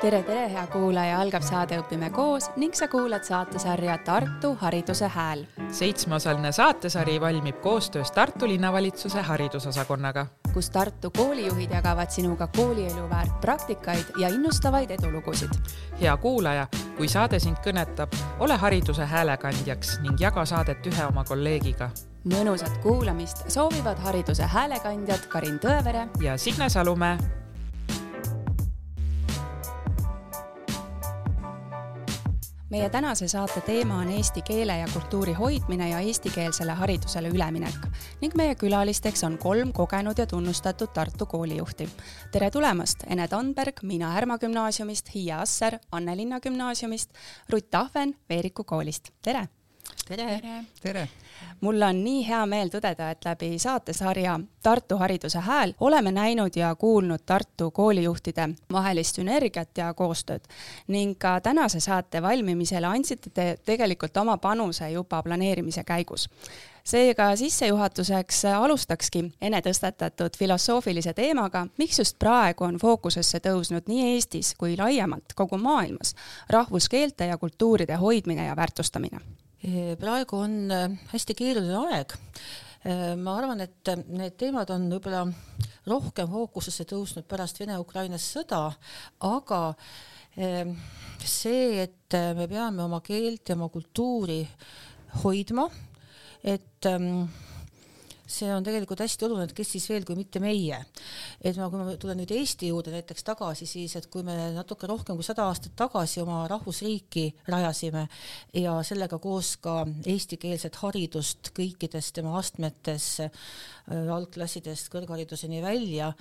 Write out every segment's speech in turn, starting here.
tere, tere, hea kuulaja, algab saade Õpime koos ning sa kuulad saatesarja Tartu Hariduse Hääl. seitsmeosaline saatesari valmib koostöös Tartu linnavalitsuse haridusosakonnaga, kus Tartu koolijuhid jagavad sinuga koolielu väärt praktikaid ja innustavaid edulugusid. hea kuulaja, kui saade sind kõnetab, ole hariduse häälekandjaks ning jaga saadet ühe oma kolleegiga. mõnusat kuulamist soovivad hariduse häälekandjad Karin Tõevere ja Signe Salumäe meie tänase saate teema on eesti keele ja kultuuri hoidmine ja eestikeelsele haridusele üleminek ning meie külalisteks on kolm kogenud ja tunnustatud Tartu koolijuhti. tere tulemast, Ene Tandberg Miina Härma gümnaasiumist, Hiia Asser Annelinna gümnaasiumist, Rutt Ahven Veeriku koolist, tere! Tere, tere.! tere.! mul on nii hea meel tõdeda, et läbi saatesarja Tartu Hariduse Hääl oleme näinud ja kuulnud Tartu koolijuhtide vahelist sünergiat ja koostööd ning ka tänase saate valmimisele andsite te tegelikult oma panuse juba planeerimise käigus seega sissejuhatuseks alustakski enne tõstatatud filosoofilise teemaga, miks just praegu on fookusesse tõusnud nii Eestis kui laiemalt kogu maailmas rahvuskeelte ja kultuuride hoidmine ja väärtustamine praegu on äh, hästi keeruline aeg. Äh, ma arvan, et need teemad on võib-olla rohkem fookusesse tõusnud pärast Vene-Ukrainas sõda, aga äh, see, et me peame oma keelt ja oma kultuuri hoidma, et ähm, see on tegelikult hästi oluline, et kes siis veel, kui mitte meie. et ma, kui ma tulen nüüd Eesti juurde näiteks tagasi, siis et kui me natuke rohkem kui sada aastat tagasi oma rahvusriiki rajasime ja sellega koos ka eestikeelset haridust kõikides tema astmetes äh, algklassidest kõrghariduseni välja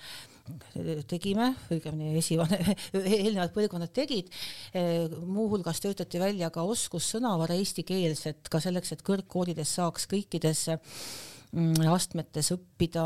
tegime, õigemini esivanem, eelnevad põlvkonnad tegid, äh, muuhulgas töötati välja ka oskussõnavara eestikeelset ka selleks, et kõrgkoolides saaks kõikides astmetes õppida,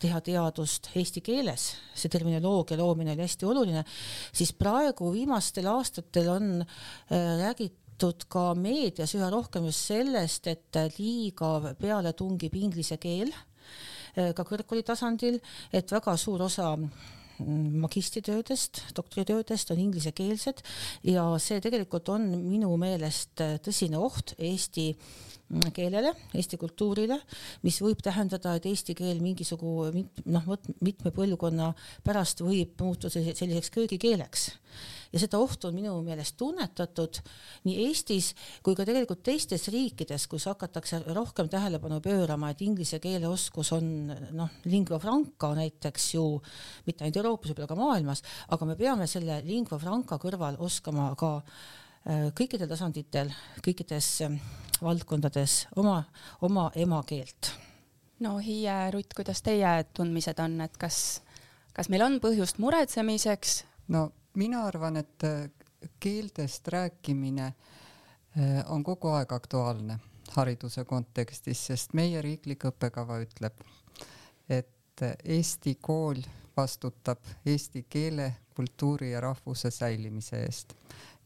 teha teadust eesti keeles, see terminoloogia loomine oli hästi oluline, siis praegu viimastel aastatel on äh, räägitud ka meedias üha rohkem just sellest, et liiga peale tungib inglise keel äh, ka kõrgkooli tasandil, et väga suur osa mm, magistritöödest, doktoritöödest on inglisekeelsed ja see tegelikult on minu meelest tõsine oht Eesti äh, keelele, eesti kultuurile, mis võib tähendada, et eesti keel mingisugu noh, mitme põlvkonna pärast võib muutuda selliseks köögikeeleks. Ja seda ohtu on minu meelest tunnetatud nii Eestis kui ka tegelikult teistes riikides, kus hakatakse rohkem tähelepanu pöörama, et inglise keele oskus on noh, lingua franca näiteks ju mitte ainult Euroopas, võib-olla ka maailmas, aga me peame selle lingua franca kõrval oskama ka äh, kõikidel tasanditel, kõikides valdkondades oma, oma emakeelt. no Hiie, Rutt, kuidas teie tundmised on, et kas, kas meil on põhjust muretsemiseks? no mina arvan, et äh, keeltest rääkimine äh, on kogu aeg aktuaalne hariduse kontekstis, sest meie riiklik õppekava ütleb, et äh, Eesti kool vastutab eesti keele, kultuuri ja rahvuse säilimise eest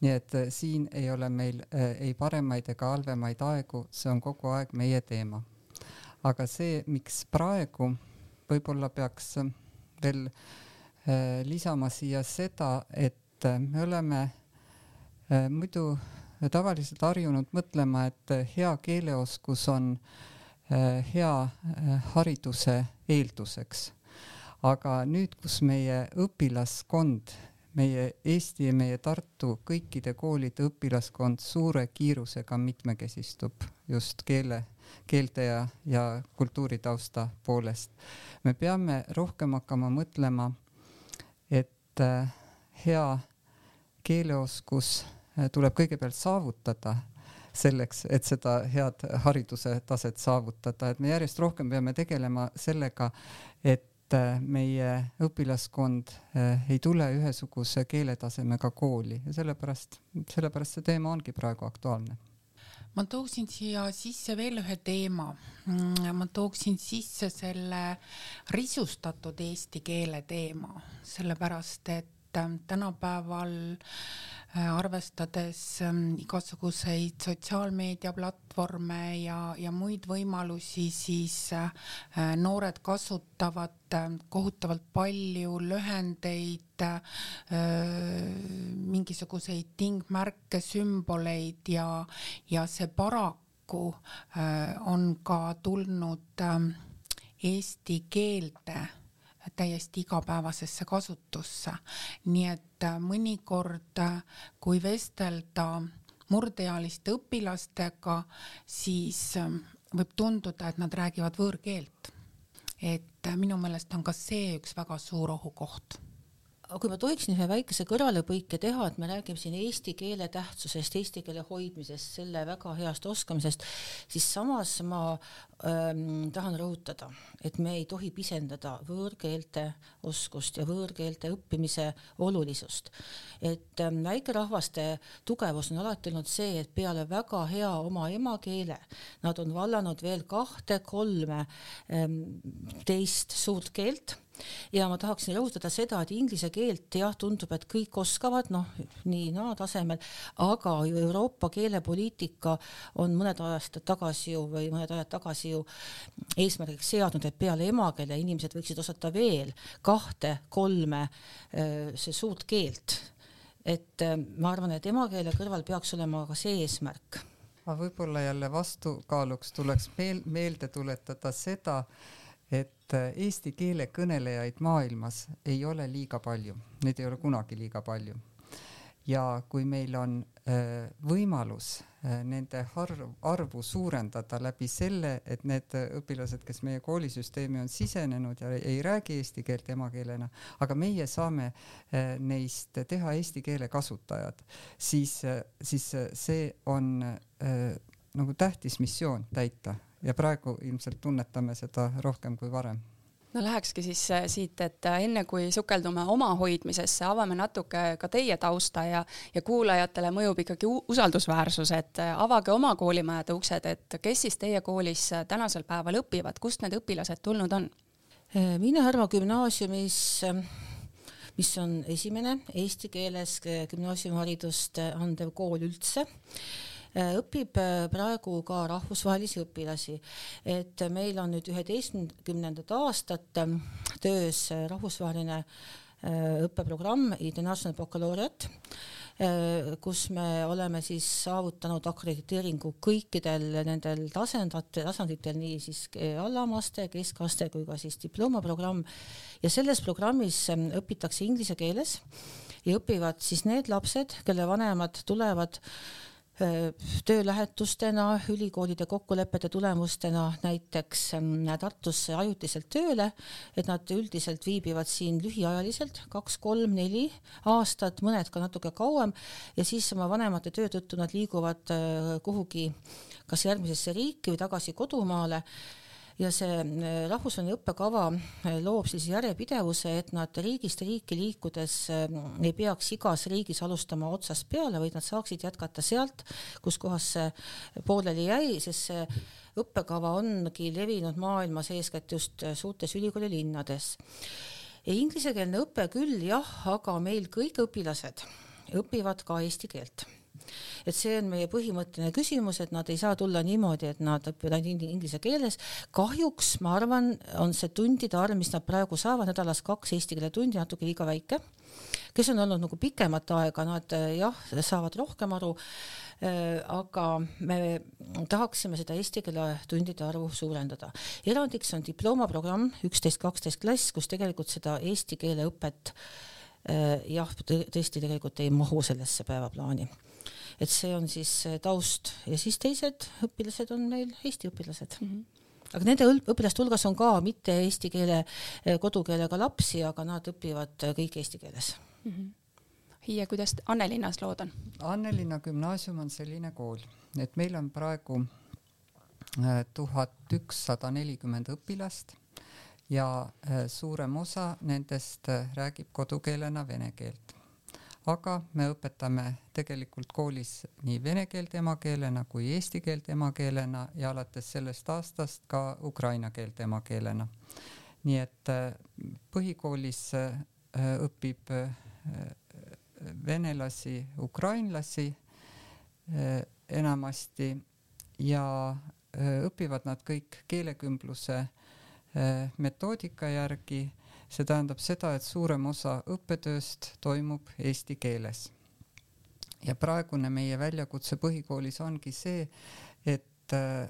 nii et äh, siin ei ole meil äh, ei paremaid ega halvemaid aegu, see on kogu aeg meie teema. aga see, miks praegu võib-olla peaks äh, veel lisama siia seda, et me oleme muidu tavaliselt harjunud mõtlema, et hea keeleoskus on hea hariduse eelduseks. aga nüüd, kus meie õpilaskond meie Eesti ja meie Tartu kõikide koolide õpilaskond suure kiirusega mitmekesistub just keele, keelte ja, ja kultuuritausta poolest. me peame rohkem hakkama mõtlema, et äh, hea keeleoskus äh, tuleb kõigepealt saavutada selleks, et seda head hariduse taset saavutada, et me järjest rohkem peame tegelema sellega, et äh, meie õpilaskond ei tule ühesuguse keeletasemega kooli. Ja sellepärast, sellepärast see teema ongi praegu aktuaalne ma tooksin siia sisse veel ühe teema. Mm, ma tooksin sisse selle risustatud eesti keele teema, sellepärast et äh, tänapäeval äh, Äh, arvestades ähm, igasuguseid sotsiaalmeediaplatvorme ja, ja muid võimalusi, siis äh, noored kasutavad äh, kohutavalt palju lühendeid, mingisuguseid tingmärke, sümboleid ja, ja see paraku äh, on ka tulnud äh, eesti keelde täiesti igapäevasesse kasutusse. nii et äh, mõnikord, äh, kui vestelda murdeealiste õpilastega, siis äh, võib tunduda, et nad räägivad võõrkeelt. et minu meelest on ka see üks väga suur ohukoht aga kui ma tohiksin ühe väikese kõrvalepõike teha, et me räägime siin eesti keele tähtsusest, eesti keele hoidmisest, selle väga heast oskamisest, siis samas ma ähm, tahan rõhutada, et me ei tohi pisendada võõrkeelte oskust ja võõrkeelte õppimise olulisust. et väikerahvaste tugevus on alati olnud see, et peale väga hea oma emakeele, nad on vallanud veel kahte-kolme teist suurt keelt ja ma tahaksin rõhutada seda, et inglise keelt jah, tundub, et kõik oskavad, noh, nii-naa tasemel, aga ju Euroopa keelepoliitika on mõned aastad tagasi ju või mõned ajad tagasi ju eesmärgiks seadnud, et peale emakeele inimesed võiksid osata veel kahte-kolme see suurt keelt. et ma arvan, et emakeele kõrval peaks olema ka see eesmärk aga võib-olla jälle vastukaaluks tuleks meel, meelde tuletada seda, et eesti keele kõnelejaid maailmas ei ole liiga palju, neid ei ole kunagi liiga palju. ja kui meil on võimalus äh, nende arv, arvu suurendada läbi selle, et need õpilased, kes meie koolisüsteemi on sisenenud ja ei räägi eesti keelt emakeelena, aga meie saame neist teha eesti keele kasutajad, siis, siis see on nagu tähtis missioon täita. Ja praegu ilmselt tunnetame seda rohkem kui varem no lähekski siis äh, siit, et äh, enne kui sukeldume oma hoidmisesse, avame natuke ka teie tausta ja, ja kuulajatele mõjub ikkagi usaldusväärsus, et äh, avage oma koolimajade uksed, et kes siis teie koolis tänasel päeval õpivad, kust need õpilased tulnud on? Miina Härma gümnaasiumis mis on esimene eesti keeles gümnaasiumiharidust andev kool üldse õpib äh, praegu ka rahvusvahelisi õpilasi. et meil on nüüd üheteistkümnendat aastat ähm, töös äh, rahvusvaheline õppeprogramm International Baccalaureate, kus me oleme siis saavutanud akrediteeringu kõikidel nendel tasandate, tasanditel, nii siis allamaste, keskaste kui ka siis diplomaprogramm. ja selles programmis ähm, õpitakse inglise keeles ja õpivad siis need lapsed, kelle vanemad tulevad töölähetustena, ülikoolide kokkulepete tulemustena näiteks Tartusse ajutiselt tööle, et nad üldiselt viibivad siin lühiajaliselt, kaks-kolm-neli aastat, mõned ka natuke kauem ja siis oma vanemate töö tõttu nad liiguvad kuhugi kas järgmisesse riiki või tagasi kodumaale ja see äh, rahvusvaheline õppekava äh, loob siis järjepidevuse, et nad riigist riiki liikudes äh, ei peaks igas riigis alustama otsast peale, vaid nad saaksid jätkata sealt, kus kohas see pooleli jäi, sest see õppekava ongi levinud maailmas eeskätt just suurtes ülikoolilinnades. Inglisekeelne õpe küll jah, aga meil kõik õpilased õpivad ka eesti keelt et see on meie põhimõtteline küsimus, et nad ei saa tulla niimoodi, et nad õpivad ainult inglise keeles. kahjuks ma arvan, on see tundide arv, mis nad praegu saavad nädalas kaks eesti keele tundi, natuke liiga väike. kes on olnud nagu pikemat aega, nad jah, saavad rohkem aru äh, aga me tahaksime seda eesti keele tundide arvu suurendada. erandiks on diplomaprogramm üksteist, kaksteist klass, kus tegelikult seda eesti keele õpet jah, tõesti tegelikult ei mahu sellesse päevaplaani et see on siis taust ja siis teised õpilased on meil Eesti õpilased mm. -hmm aga nende õpilaste hulgas on ka mitte eesti keele eh, kodukeelega lapsi, aga nad õpivad kõik eesti keeles mm. -hmm. Hiie, kuidas Annelinnas lood on? Annelinna gümnaasium on selline kool, et meil on praegu tuhat ükssada nelikümmend õpilast ja eh, suurem osa nendest räägib kodukeelena vene keelt aga me õpetame tegelikult koolis nii vene keelt emakeelena kui eesti keelt emakeelena ja alates sellest aastast ka ukraina keelt emakeelena. nii et äh, põhikoolis äh, õpib äh, venelasi, ukrainlasi enamasti ja õpivad nad kõik keelekümbluse metoodika järgi. See tähendab seda, et suurem osa õppetööst toimub eesti keeles. Ja praegune meie väljakutse põhikoolis ongi see, et äh,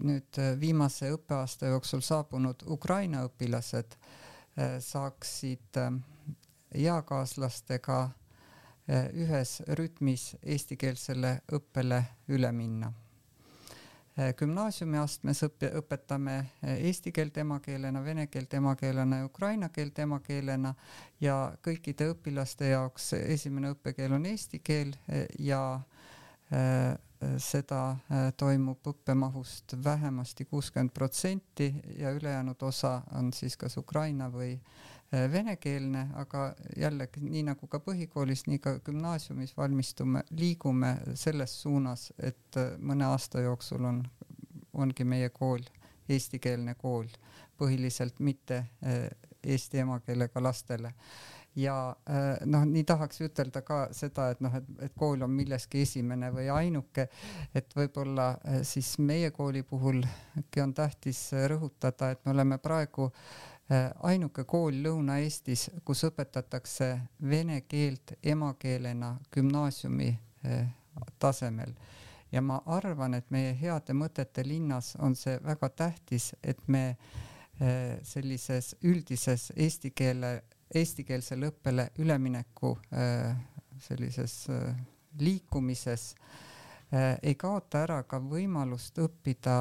nüüd viimase õppeaasta jooksul saabunud Ukraina õpilased äh, saaksid eakaaslastega ühes rütmis eestikeelsele õppele üle minna. Eh, gümnaasiumiastmes õppe, õpetame eh, eesti keelt emakeelena, vene keelt emakeelena ja ukraina keelt emakeelena ja kõikide õpilaste jaoks esimene õppekeel on eesti keel eh, ja seda toimub õppemahust vähemasti kuuskümmend protsenti ja ülejäänud osa on siis kas ukraina või venekeelne, aga jällegi nii nagu ka põhikoolis, nii ka gümnaasiumis valmistume, liigume selles suunas, et mõne aasta jooksul on, ongi meie kool eestikeelne kool, põhiliselt mitte eesti emakeelega lastele. Ja noh, nii tahaks ütelda ka seda, et noh, et, et kool on milleski esimene või ainuke, et võib-olla siis meie kooli puhulgi on tähtis rõhutada, et me oleme praegu äh, Äh, ainuke kool Lõuna-Eestis, kus õpetatakse vene keelt emakeelena gümnaasiumi äh, tasemel. Ja ma arvan, et meie heade mõtete linnas on see väga tähtis, et me äh, sellises üldises eesti keele, eestikeelsele õppele ülemineku sellises liikumises ei kaota ära ka võimalust õppida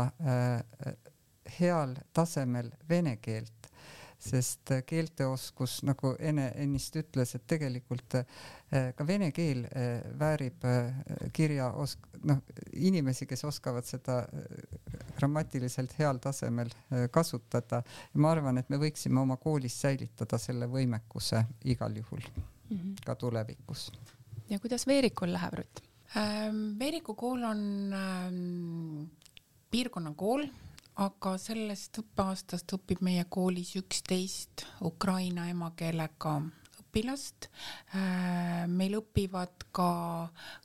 heal tasemel vene keelt sest äh, keelteoskus, nagu Ene ennist ütles, et tegelikult äh, ka vene keel äh, väärib kirjaosk-, noh, inimesi, kes oskavad seda grammatiliselt heal tasemel kasutada ja ma arvan, et me võiksime oma koolis säilitada selle võimekuse igal juhul mm -hmm. ka tulevikus. ja kuidas Veerikul läheb, Rutt ähm,? Veeriku kool on ähm, piirkonnakool aga sellest õppeaastast õpib meie koolis üksteist Ukraina emakeelega õpilast. Äh, meil õpivad ka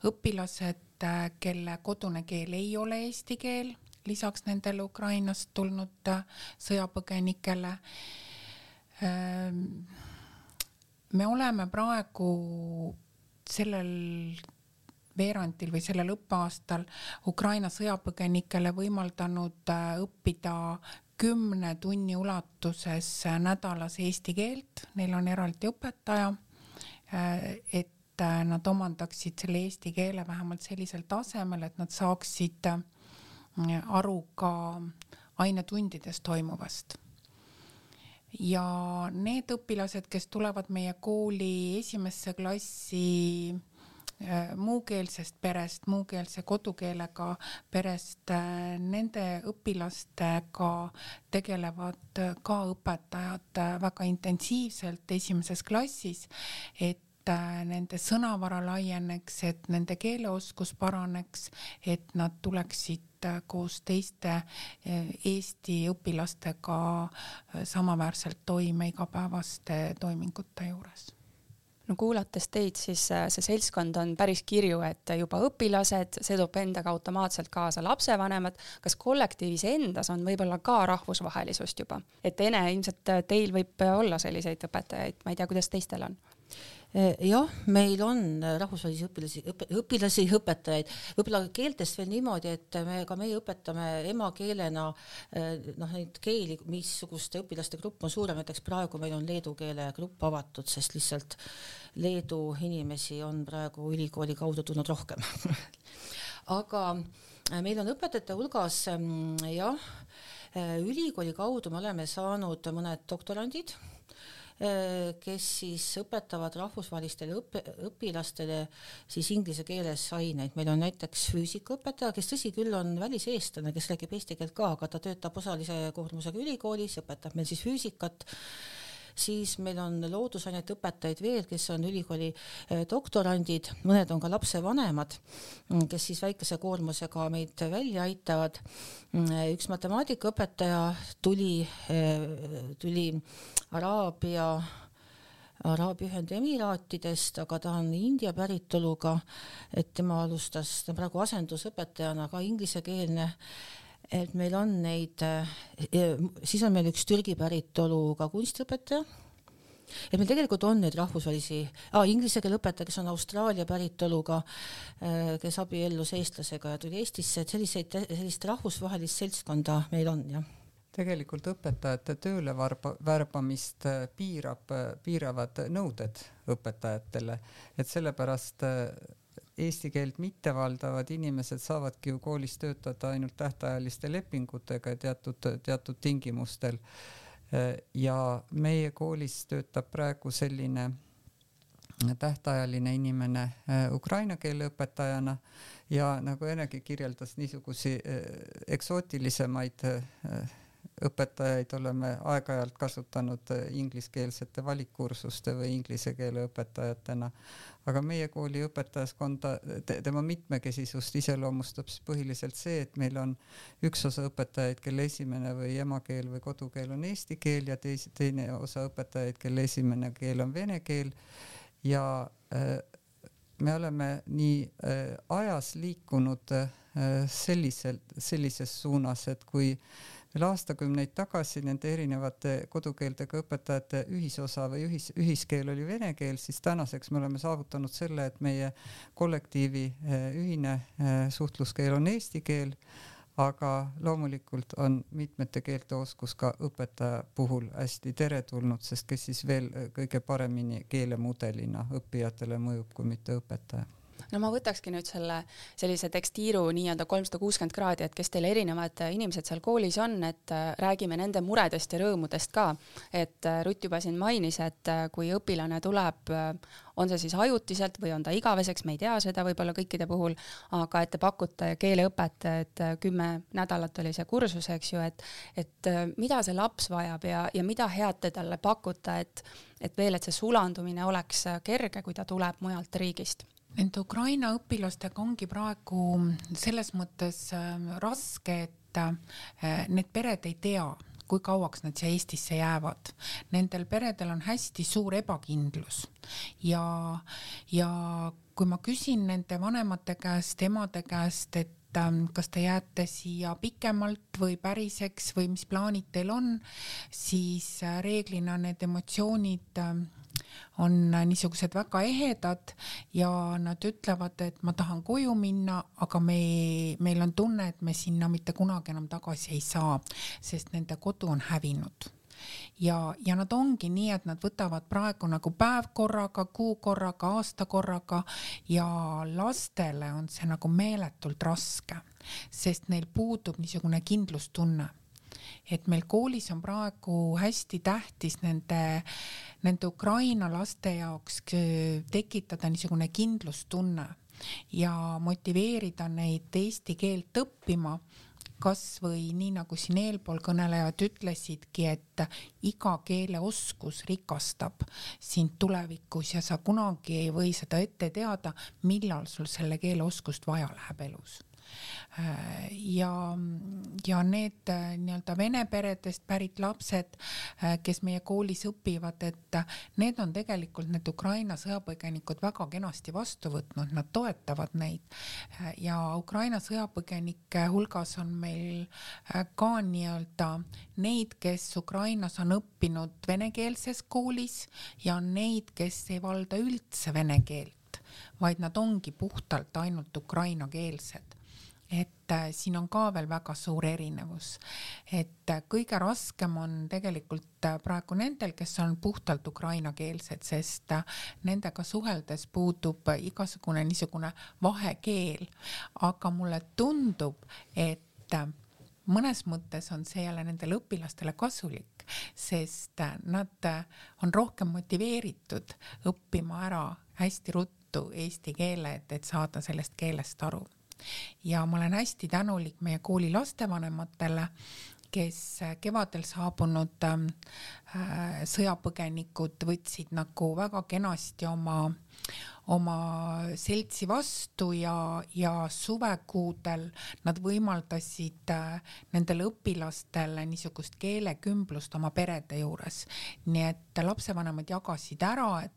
õpilased, äh, kelle kodune keel ei ole eesti keel, lisaks nendele Ukrainast tulnud äh, sõjapõgenikele. me oleme praegu sellel veerandil või sellel õppeaastal Ukraina sõjapõgenikele võimaldanud äh, õppida kümne tunni ulatuses nädalas eesti keelt, neil on eraldi õpetaja, äh, et äh, nad omandaksid selle eesti keele vähemalt sellisel tasemel, et nad saaksid aru ka ainetundides toimuvast. Ja need õpilased, kes tulevad meie kooli esimesse klassi Äh, muukeelsest perest, muukeelse kodukeelega perest, äh, nende õpilastega tegelevad ka õpetajad äh, väga intensiivselt esimeses klassis, et nende sõnavara laieneks, et nende keeleoskus paraneks, et nad tuleksid koos teiste Eesti õpilastega samaväärselt toime igapäevaste toimingute juures no kuulates teid, siis äh, see seltskond on päris kirju, et juba õpilased, see toob endaga automaatselt kaasa lapsevanemad. kas kollektiivis endas on võib-olla ka rahvusvahelisust juba, et Ene, ilmselt äh, teil võib olla selliseid õpetajaid, ma ei tea, kuidas teistel on? Eh, jah, meil on rahvusvahelisi õpilasi, õpilasi, õpetajaid, võib-olla keeltest veel niimoodi, et me ka meie õpetame emakeelena eh, noh, neid keeli, missuguste õpilaste grupp on suurem, näiteks praegu meil on leedu keele grupp avatud, sest lihtsalt Leedu inimesi on praegu ülikooli kaudu tulnud rohkem. Aga eh, meil on õpetajate hulgas mm, jah, ülikooli kaudu me oleme saanud mõned doktorandid kes siis õpetavad rahvusvahelistele õppe, õpilastele siis inglise keeles aineid. meil on näiteks füüsikaõpetaja, kes tõsi küll on väliseestlane, kes räägib eesti keelt ka, aga ta töötab osalise koormusega ülikoolis, õpetab meil siis füüsikat siis meil on loodusainete õpetajaid veel, kes on ülikooli eh, doktorandid, mõned on ka lapsevanemad, mm, kes siis väikese koormusega meid välja aitavad. Mm, üks matemaatikaõpetaja tuli, eh, tuli Araabia Araabia Ühendemiraatidest, aga ta on India päritoluga, et tema alustas, ta on praegu asendusõpetajana ka inglisekeelne et meil on neid, siis on meil üks Türgi päritolu ka kunstiõpetaja, et meil tegelikult on neid rahvusvahelisi ah,, inglise keele õpetaja, kes on Austraalia päritoluga, äh, kes abiellus eestlasega ja tuli Eestisse, et selliseid, sellist rahvusvahelist seltskonda meil on jah. Tegelikult õpetajate tööle varba, värbamist äh, piirab, äh, piiravad nõuded õpetajatele, et sellepärast eesti keelt mittevaldavad inimesed saavadki ju koolis töötada ainult tähtajaliste lepingutega teatud, teatud tingimustel. Ja meie koolis töötab praegu selline tähtajaline inimene äh, ukraina keele õpetajana ja nagu Enegi kirjeldas, niisugusi äh, eksootilisemaid äh, õpetajaid oleme aeg-ajalt kasutanud ingliskeelsete valikkursuste või inglise keele õpetajatena, aga meie kooli õpetajaskonda te,, tema mitmekesisust iseloomustab siis põhiliselt see, et meil on üks osa õpetajaid, kelle esimene või emakeel või kodukeel on eesti keel ja teis, teine osa õpetajaid, kelle esimene keel on vene keel. Ja äh, me oleme nii äh, ajas liikunud äh, selliselt, sellises suunas, et kui äh, veel aastakümneid tagasi nende erinevate kodukeeltega õpetajate ühisosa või ühis, ühiskeel oli vene keel, siis tänaseks me oleme saavutanud selle, et meie kollektiivi eh, ühine eh, suhtluskeel on eesti keel, aga loomulikult on mitmete keelte oskus ka õpetaja puhul hästi teretulnud, sest kes siis veel eh, kõige paremini keelemudelina õppijatele mõjub, kui mitte õpetaja no ma võtakski nüüd selle sellise tekstiiru nii-öelda kolmsada kuuskümmend kraadi, et kes teil erinevad inimesed seal koolis on, et äh, räägime nende muredest ja rõõmudest ka. et äh, Rutt juba siin mainis, et äh, kui õpilane tuleb, on see siis ajutiselt või on ta igaveseks, me ei tea seda võib-olla kõikide puhul, aga et te pakute keeleõpet, et kümme nädalat oli see kursus, eks ju, et, et mida see laps vajab ja, ja mida head te talle pakute, et, et veel, et see sulandumine oleks kerge, kui ta tuleb mujalt riigist Nende Ukraina õpilastega ongi praegu selles mõttes ähm, raske, et äh, need pered ei tea, kui kauaks nad siia Eestisse jäävad. Nendel peredel on hästi suur ebakindlus ja, ja kui ma küsin nende vanemate käest, emade käest, et ähm, kas te jääte siia pikemalt või päriseks või mis plaanid teil on, siis äh, reeglina need emotsioonid ähm, on niisugused väga ehedad ja nad ütlevad, et ma tahan koju minna, aga me, meil on tunne, et me sinna mitte kunagi enam tagasi ei saa, sest nende kodu on hävinud. Ja, ja nad ongi nii, et nad võtavad praegu nagu päev korraga, kuu korraga, aasta korraga ja lastele on see nagu meeletult raske, sest neil puudub niisugune kindlustunne et meil koolis on praegu hästi tähtis nende, nende Ukraina laste jaoks tekitada niisugune kindlustunne ja motiveerida neid eesti keelt õppima. Kasvõi nii nagu siin eelpool kõnelejad ütlesidki, et iga keeleoskus rikastab sind tulevikus ja sa kunagi ei või seda ette teada, millal sul selle keeleoskust vaja läheb elus ja, ja need äh, nii-öelda vene peredest pärit lapsed, äh, kes meie koolis õpivad, et need on tegelikult need Ukraina sõjapõgenikud väga kenasti vastu võtnud, nad toetavad neid. ja Ukraina sõjapõgenike hulgas on meil äh, ka nii-öelda neid, kes Ukrainas on õppinud venekeelses koolis ja on neid, kes ei valda üldse vene keelt, vaid nad ongi puhtalt ainult ukrainakeelsed et äh, siin on ka veel väga suur erinevus, et äh, kõige raskem on tegelikult äh, praegu nendel, kes on puhtalt ukrainakeelsed, sest nendega suheldes puudub igasugune niisugune vahekeel, aga mulle tundub, et mõnes mõttes on see jälle nendele õpilastele kasulik, sest nad on rohkem motiveeritud õppima ära hästi ruttu eesti keele, et, et saada sellest keelest aru ja ma olen hästi tänulik meie kooli lastevanematele, kes kevadel saabunud äh, sõjapõgenikud võtsid nagu väga kenasti oma, oma seltsi vastu ja, ja suvekuudel nad võimaldasid äh, nendele õpilastele niisugust keelekümblust oma perede juures. nii et lapsevanemad jagasid ära, et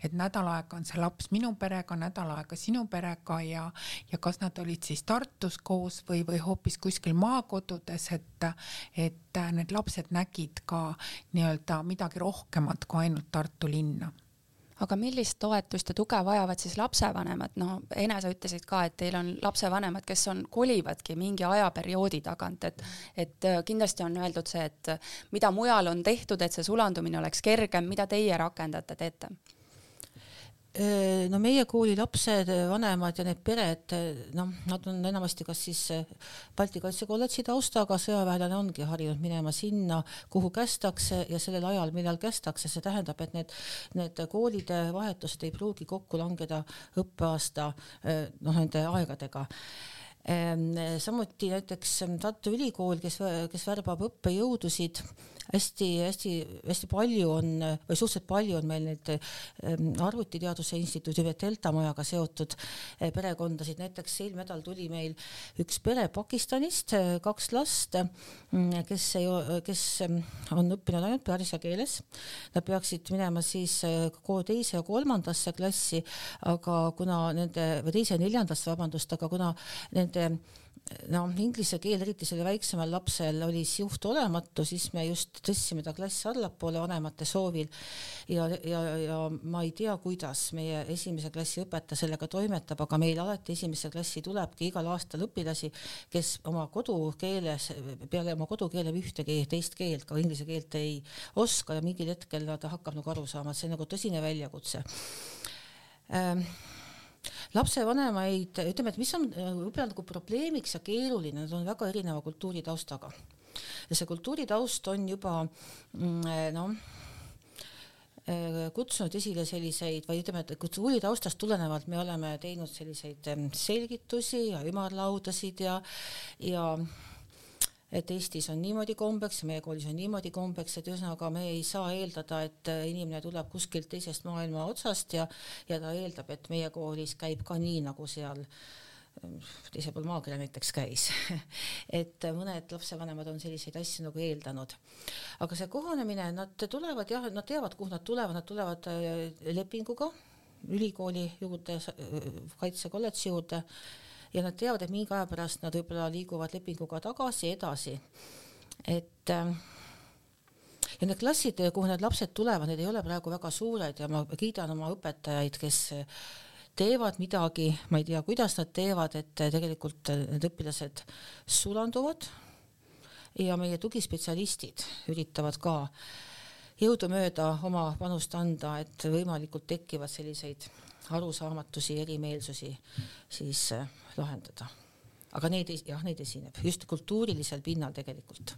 et nädal aega on see laps minu perega, nädal aega sinu perega ja, ja kas nad olid siis Tartus koos või, või hoopis kuskil maakodudes, et, et need lapsed nägid ka nii-öelda midagi rohkemat kui ainult Tartu linna aga millist toetust ja tuge vajavad siis lapsevanemad, no Ene, sa ütlesid ka, et teil on lapsevanemad, kes on, kolivadki mingi ajaperioodi tagant, et et äh, kindlasti on öeldud see, et mida mujal on tehtud, et see sulandumine oleks kergem, mida teie rakendate, teete no meie kooli lapsed, vanemad ja need pered, noh, nad on enamasti kas siis Balti Kaitsekolledži taustaga, sõjaväelane ongi harjunud minema sinna, kuhu kästakse ja sellel ajal, millal kästakse, see tähendab, et need, need koolide vahetused ei pruugi kokku langeda õppeaasta noh, nende aegadega samuti näiteks Tartu Ülikool, kes, kes värbab õppejõudusid hästi-hästi-hästi palju on või suhteliselt palju on meil neid ähm, arvutiteaduse instituudi või Delta majaga seotud äh, perekondasid, näiteks eelmine nädal tuli meil üks pere Pakistanist, äh, kaks last, mm, kes ei, kes on õppinud ainult pärsia keeles. Nad peaksid minema siis äh, teise ja kolmandasse klassi, aga kuna nende või teise ja neljandasse, vabandust, aga kuna nende no inglise keel, eriti sellel väiksemal lapsel oli siuht olematu, siis me just tõstsime ta klassi allapoole vanemate soovil ja, ja, ja ma ei tea, kuidas meie esimese klassi õpetaja sellega toimetab, aga meil alati esimesse klassi tulebki igal aastal õpilasi, kes oma kodukeeles, peale oma kodukeele ühtegi teist keelt, ka inglise keelt ei oska ja mingil hetkel ta hakkab nagu aru saama, et see on nagu tõsine väljakutse. Ähm, lapsevanemaid, ütleme, et mis on võib-olla nagu probleemiks ja keeruline, nad on väga erineva kultuuritaustaga. ja see kultuuritaust on juba mm, noh, kutsunud esile selliseid või ütleme, et kultuuritaustast tulenevalt me oleme teinud selliseid selgitusi ja ümarlaudasid ja, ja et Eestis on niimoodi kombeks meie koolis on niimoodi kombeks, et ühesõnaga me ei saa eeldada, et inimene tuleb kuskilt teisest maailma otsast ja, ja ta eeldab, et meie koolis käib ka nii, nagu seal ähm, teisel pool maakera näiteks käis et mõned lapsevanemad on selliseid asju nagu eeldanud. aga see kohanemine, nad tulevad jah, nad teavad, kuhu nad tulevad, nad tulevad äh, lepinguga ülikooli juurde, äh, kaitsekolledži juurde ja nad teavad, et mingi aja pärast nad võib-olla liiguvad lepinguga tagasi edasi. et äh, ja need klassid, kuhu need lapsed tulevad, need ei ole praegu väga suured ja ma kiidan oma õpetajaid, kes teevad midagi, ma ei tea, kuidas nad teevad, et tegelikult need õpilased sulanduvad ja meie tugispetsialistid üritavad ka jõudumööda oma panust anda, et võimalikult tekivad selliseid arusaamatusi, erimeelsusi siis äh, lahendada. aga neid, jah, neid esineb just kultuurilisel pinnal tegelikult.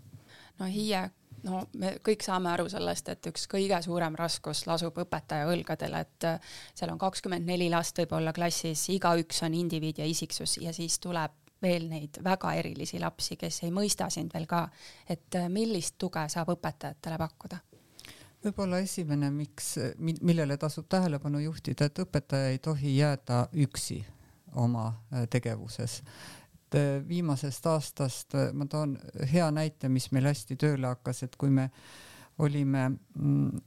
no Hiie, no me kõik saame aru sellest, et üks kõige suurem raskus lasub õpetaja õlgadel, et äh, seal on kakskümmend neli last võib-olla klassis, igaüks on indiviid ja isiksus ja siis tuleb veel neid väga erilisi lapsi, kes ei mõista sind veel ka, et äh, millist tuge saab õpetajatele pakkuda võib-olla esimene, miks, millele tasub tähelepanu juhtida, et õpetaja ei tohi jääda üksi oma äh, tegevuses. et äh, viimasest aastast äh, ma toon hea näite, mis meil hästi tööle hakkas, et kui me olime mm,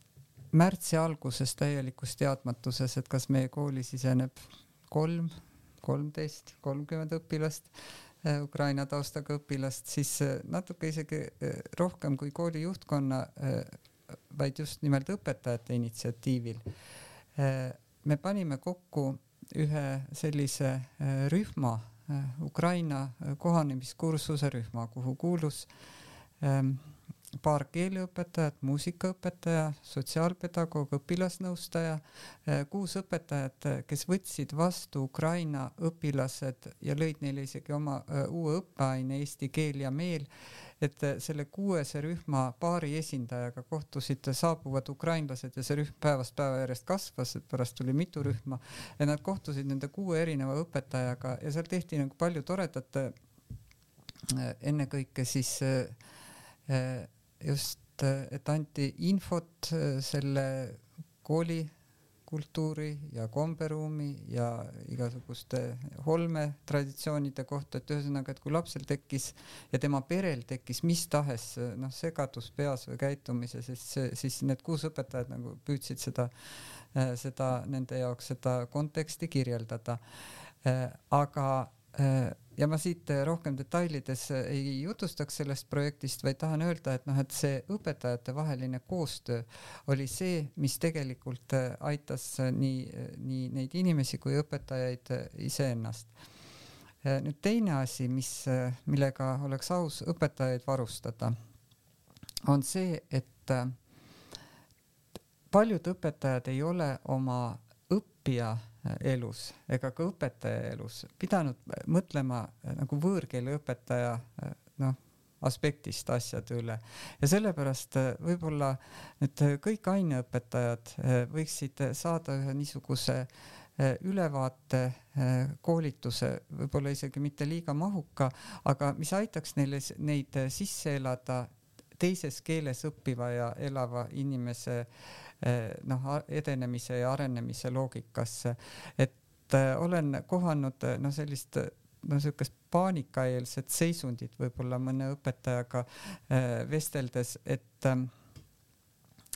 märtsi alguses täielikus teadmatuses, et kas meie kooli siseneb kolm, kolmteist, kolmkümmend õpilast, Ukraina taustaga õpilast, siis natuke isegi rohkem kui kooli juhtkonna vaid just nimelt õpetajate initsiatiivil. me panime kokku ühe sellise äh, rühma, äh, Ukraina äh, kohanemiskursuse rühma, kuhu kuulus ähm, paar keeleõpetajat, muusikaõpetaja, sotsiaalpedagoog, õpilasnõustaja, kuus õpetajat, kes võtsid vastu Ukraina õpilased ja lõid neile isegi oma uue õppeaine eesti keel ja meel et selle kuuese rühma paari esindajaga kohtusid saabuvad ukrainlased ja see rühm päevast päeva järjest kasvas, et pärast tuli mitu rühma. Ja nad kohtusid nende kuue erineva õpetajaga ja seal tehti nagu palju toredat äh, ennekõike siis äh, just, et anti infot äh, selle kooli kultuuri ja komberuumi ja igasuguste holme traditsioonide kohta, et ühesõnaga, et kui lapsel tekkis ja tema perel tekkis mis tahes noh, segadus peas või käitumises, siis, siis need kuus õpetajat nagu püüdsid seda, seda nende jaoks seda konteksti kirjeldada. aga ja ma siit rohkem detailides ei jutustaks sellest projektist, vaid tahan öelda, et noh, et see õpetajatevaheline koostöö oli see, mis tegelikult aitas nii, nii neid inimesi kui õpetajaid iseennast. nüüd teine asi, mis, millega oleks aus õpetajaid varustada, on see, et paljud õpetajad ei ole oma õppija elus ega ka õpetaja elus pidanud mõtlema äh, nagu võõrkeeleõpetaja äh, noh, aspektist asjade üle. Ja sellepärast äh, võib-olla need kõik aineõpetajad võiksid saada ühe niisuguse ülevaate koolituse, võib-olla isegi mitte liiga mahuka, aga mis aitaks neile neid sisse elada teises keeles õppiva ja elava inimese äh, Eh, noh, edenemise ja arenemise loogikasse. et eh, olen kohanud eh, noh, sellist no niisugust paanikaeelset seisundit võib-olla mõne õpetajaga vesteldes, et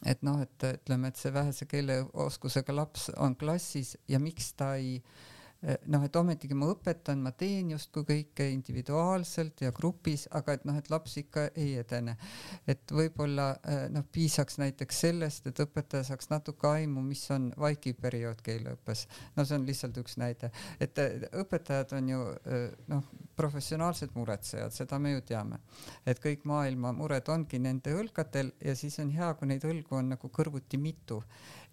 et noh, et ütleme, et see vähese keeleoskusega laps on klassis ja miks ta ei äh, Eh, noh, et ometigi ma õpetan, ma teen justkui kõike individuaalselt ja grupis, aga et noh, et laps ikka ei edene. et võib-olla eh, noh, piisaks näiteks sellest, et õpetaja saaks natuke aimu, mis on vaikiv periood keeleõppes. no see on lihtsalt üks näide, et eh, õpetajad on ju noh, professionaalsed muretsejad, seda me ju teame, et kõik maailma mured ongi nende õlgadel ja siis on hea, kui neid õlgu on nagu kõrvuti mitu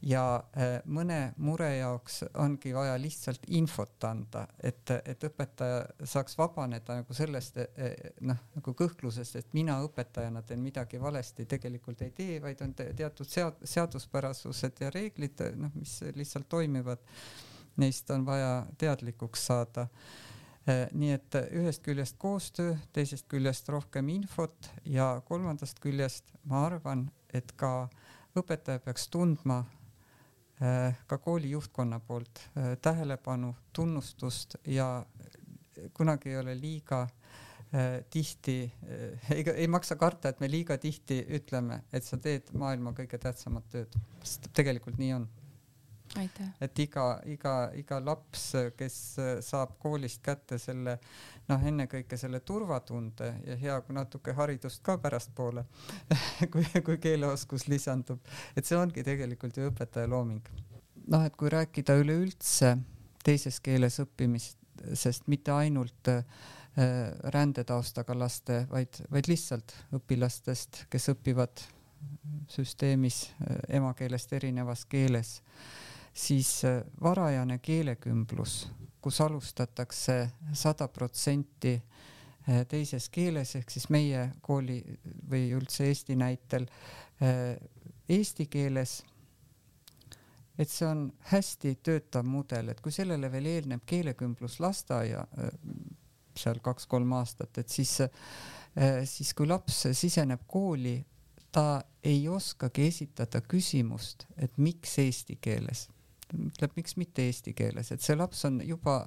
ja äh, mõne mure jaoks ongi vaja lihtsalt infot anda, et, et õpetaja saaks vabaneda nagu sellest e, noh, nagu kõhklusest, et mina õpetajana teen midagi valesti, tegelikult ei tee, vaid on teatud sead-, seaduspärasused ja reeglid, noh, mis lihtsalt toimivad. Neist on vaja teadlikuks saada äh, nii et ühest küljest koostöö, teisest küljest rohkem infot ja kolmandast küljest ma arvan, et ka õpetaja peaks tundma Äh, ka kooli juhtkonna poolt äh, tähelepanu, tunnustust ja kunagi ei ole liiga äh, tihti, ei, ei maksa karta, et me liiga tihti ütleme, et sa teed maailma kõige tähtsamat tööd, sest tegelikult nii on et iga, iga, iga laps, kes saab koolist kätte selle noh, ennekõike selle turvatunde ja hea, kui natuke haridust ka pärastpoole kui, kui keeleoskus lisandub, et see ongi tegelikult ju õpetaja looming. noh, et kui rääkida üleüldse teises keeles õppimisest, mitte ainult äh, rändetaustaga laste, vaid, vaid lihtsalt õpilastest, kes õpivad süsteemis äh, emakeelest erinevas keeles siis äh, varajane keelekümblus, kus alustatakse sada protsenti äh, teises keeles ehk siis meie kooli või üldse Eesti näitel äh, eesti keeles. et see on hästi töötav mudel, et kui sellele veel eelneb keelekümblus lasteaia seal kaks-kolm aastat, et siis, siis kui laps siseneb kooli, ta ei oskagi esitada küsimust, et miks eesti keeles ütleb, miks mitte eesti keeles, et see laps on juba,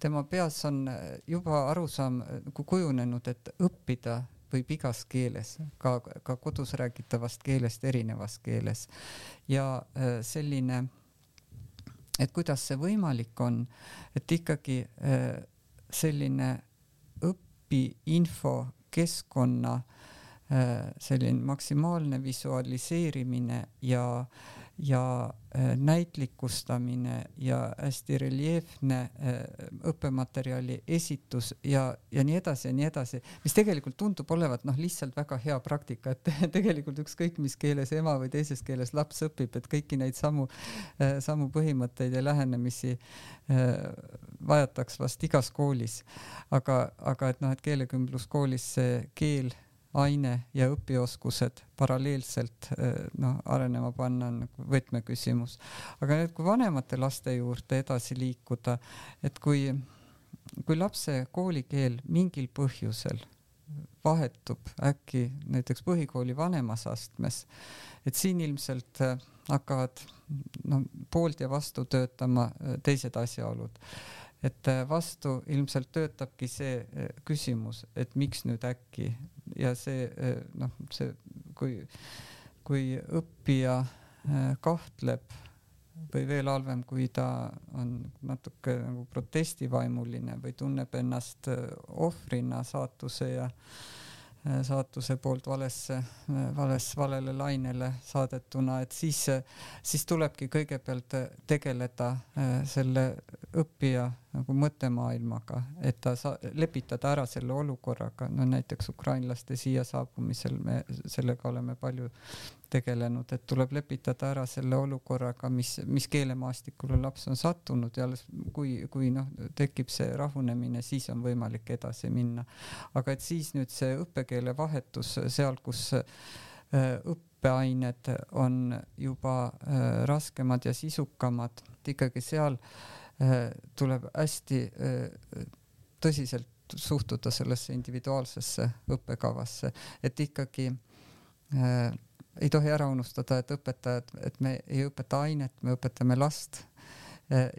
tema peas on juba arusaam nagu kujunenud, et õppida võib igas keeles, ka, ka kodus räägitavast keelest erinevas keeles. ja äh, selline, et kuidas see võimalik on, et ikkagi äh, selline õpiinfo keskkonna äh, selline maksimaalne visualiseerimine ja äh, ja äh, näitlikustamine ja hästi reljeefne äh, õppematerjali esitus ja, ja nii edasi ja nii edasi, mis tegelikult tundub olevat noh, lihtsalt väga hea praktika, et tegelikult ükskõik mis keeles ema või teises keeles laps õpib, et kõiki neid samu, äh, samu põhimõtteid ja lähenemisi vajataks vast igas koolis. aga, aga et noh, et keelekümbluskoolis see keel aine ja õpioskused paralleelselt eh, noh, arenema panna on nagu võtmeküsimus. aga nüüd, kui vanemate laste juurde edasi liikuda, et kui, kui lapse koolikeel mingil põhjusel vahetub äkki näiteks põhikooli vanemas astmes, et siin ilmselt äh, hakkavad no poolt ja vastu töötama äh, teised asjaolud. et vastu ilmselt töötabki see küsimus, et miks nüüd äkki ja see noh, see kui, kui õppija kahtleb või veel halvem, kui ta on natuke nagu protestivaimuline või tunneb ennast äh, ohvrina saatuse ja äh, saatuse poolt valesse, äh, vales, valele lainele saadetuna, et siis, siis tulebki kõigepealt tegeleda selle õppija nagu mõttemaailmaga, et ta sa-, lepitada ära selle olukorraga, no näiteks ukrainlaste siia saabumisel me sellega oleme palju tegelenud, et tuleb lepitada ära selle olukorraga, mis, mis keelemaastikule laps on sattunud ja alles kui, kui noh, tekib see rahunemine, siis on võimalik edasi minna. aga et siis nüüd see õppekeele vahetus seal, kus äh, õppeained on juba äh, raskemad ja sisukamad, et ikkagi seal äh, tuleb hästi tõsiselt suhtuda sellesse individuaalsesse õppekavasse, et ikkagi äh, ei tohi ära unustada, et õpetajad, et me ei õpeta ainet, me õpetame last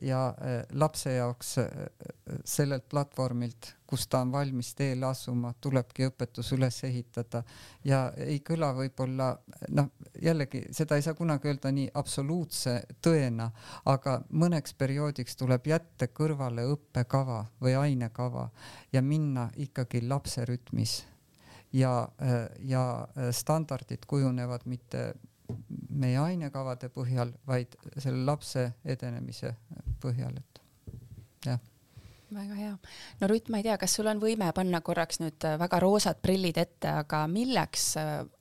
ja e, lapse jaoks e, sellelt platvormilt, kus ta on valmis teele asuma, tulebki õpetus üles ehitada. Ja ei kõla võib-olla noh, jällegi seda ei saa kunagi öelda nii absoluutse tõena, aga mõneks perioodiks tuleb jätta kõrvale õppekava või ainekava ja minna ikkagi lapse rütmis ja, ja standardid kujunevad mitte meie ainekavade põhjal, vaid selle lapse edenemise põhjal, et jah väga hea. no Rutt, ma ei tea, kas sul on võime panna korraks nüüd väga roosad prillid ette, aga milleks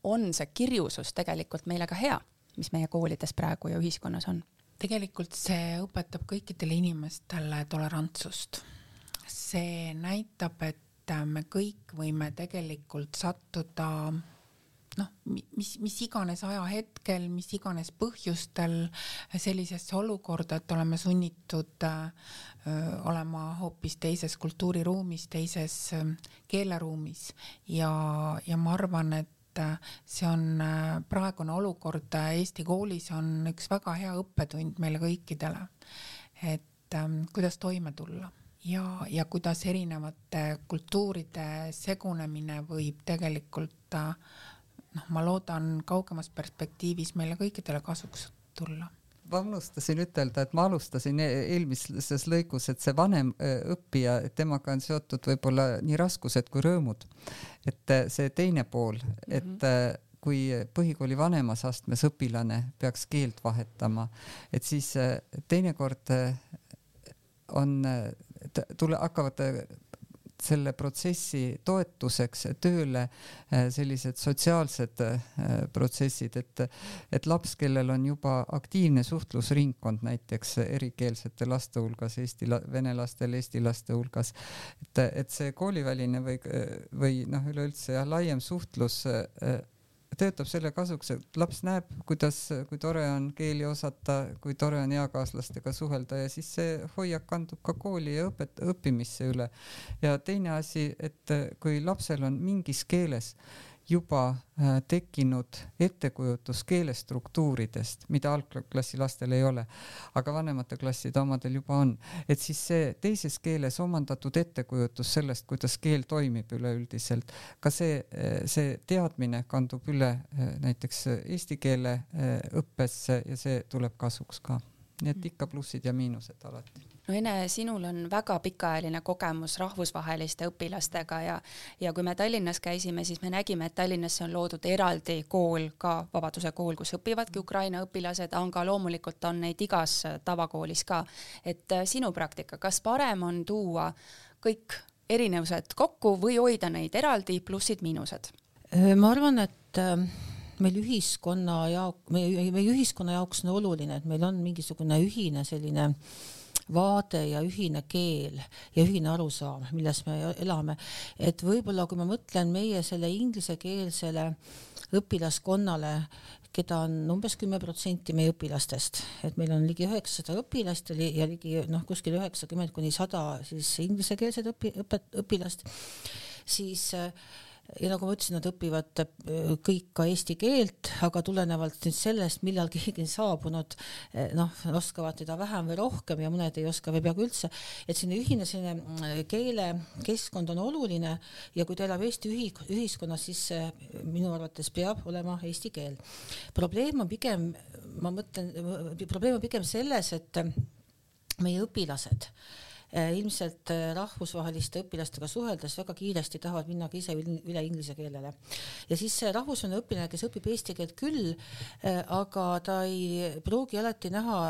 on see kirjusus tegelikult meile ka hea, mis meie koolides praegu ja ühiskonnas on? tegelikult see õpetab kõikidele inimestele tolerantsust. see näitab, et et me kõik võime tegelikult sattuda noh, mis, mis iganes ajahetkel, mis iganes põhjustel sellisesse olukorda, et oleme sunnitud öö, olema hoopis teises kultuuriruumis, teises öö, keeleruumis. Ja, ja ma arvan, et see on praegune olukord Eesti koolis on üks väga hea õppetund meile kõikidele, et kuidas toime tulla ja, ja kuidas erinevate kultuuride segunemine võib tegelikult noh, ma loodan kaugemas perspektiivis meile kõikidele kasuks tulla ma unustasin ütelda, et ma alustasin e-, eelmises lõigus, et see vanem e, õppija, temaga on seotud võib-olla nii raskused kui rõõmud. et e, see teine pool, et mm -hmm kui põhikooli vanemas astmes õpilane peaks keelt vahetama, et siis teinekord on tule, hakkavad äh, selle protsessi toetuseks tööle äh, sellised sotsiaalsed äh, protsessid, et, et laps, kellel on juba aktiivne suhtlusringkond näiteks erikeelsete laste hulgas, eesti, vene lastel, eesti laste hulgas, et, et see kooliväline või, või noh, üleüldse jah, laiem suhtlus töötab selle kasuks, et laps näeb, kuidas, kui tore on keeli osata, kui tore on eakaaslastega suhelda ja siis see hoiak kandub ka kooli ja õpet-, õppimisse üle. ja teine asi, et kui lapsel on mingis keeles juba äh, tekkinud ettekujutus keelestruktuuridest, mida algklassi lastel ei ole, aga vanemate klasside omadel juba on, et siis see teises keeles omandatud ettekujutus sellest, kuidas keel toimib üleüldiselt, ka see, äh, see teadmine kandub üle äh, näiteks eesti keele õppesse ja see tuleb kasuks ka. nii et ikka plussid ja miinused alati no Ene, sinul on väga pikaajaline kogemus rahvusvaheliste õpilastega ja, ja kui me Tallinnas käisime, siis me nägime, et Tallinnasse on loodud eraldi kool, ka Vabaduse kool, kus õpivadki Ukraina õpilased, aga loomulikult on neid igas tavakoolis ka. et äh, sinu praktika, kas parem on tuua kõik erinevused kokku või hoida neid eraldi, plussid-miinused? Äh, ma arvan, et äh, meil ühiskonna jaoks, meie, meie ühiskonna jaoks on oluline, et meil on mingisugune ühine selline äh, vaade ja ühine keel ja ühine arusaam, milles me elame. et võib-olla kui ma mõtlen meie selle inglisekeelsele õpilaskonnale, keda on umbes kümme protsenti meie õpilastest, et meil on ligi üheksasada õpilast ja ligi noh, kuskil üheksakümmend kuni sada siis inglisekeelset õpi-, õpet-, õpilast, siis äh, ja nagu ma ütlesin, nad õpivad äh, kõik ka eesti keelt, aga tulenevalt nüüd sellest, millal keegi on saabunud, äh, noh, oskavad teda vähem või rohkem ja mõned ei oska või peaaegu üldse, et selline ühine selline äh, keelekeskkond on oluline ja kui ta elab Eesti ühi-, ühiskonnas, siis minu arvates peab olema eesti keel. probleem on pigem, ma mõtlen, probleem on pigem selles, et meie õpilased ilmselt äh, rahvusvaheliste õpilastega suheldes väga kiiresti tahavad minna ka ise üle inglise keelele. ja siis see rahvusvaheline õpilane, kes õpib eesti keelt küll, äh, aga ta ei pruugi alati näha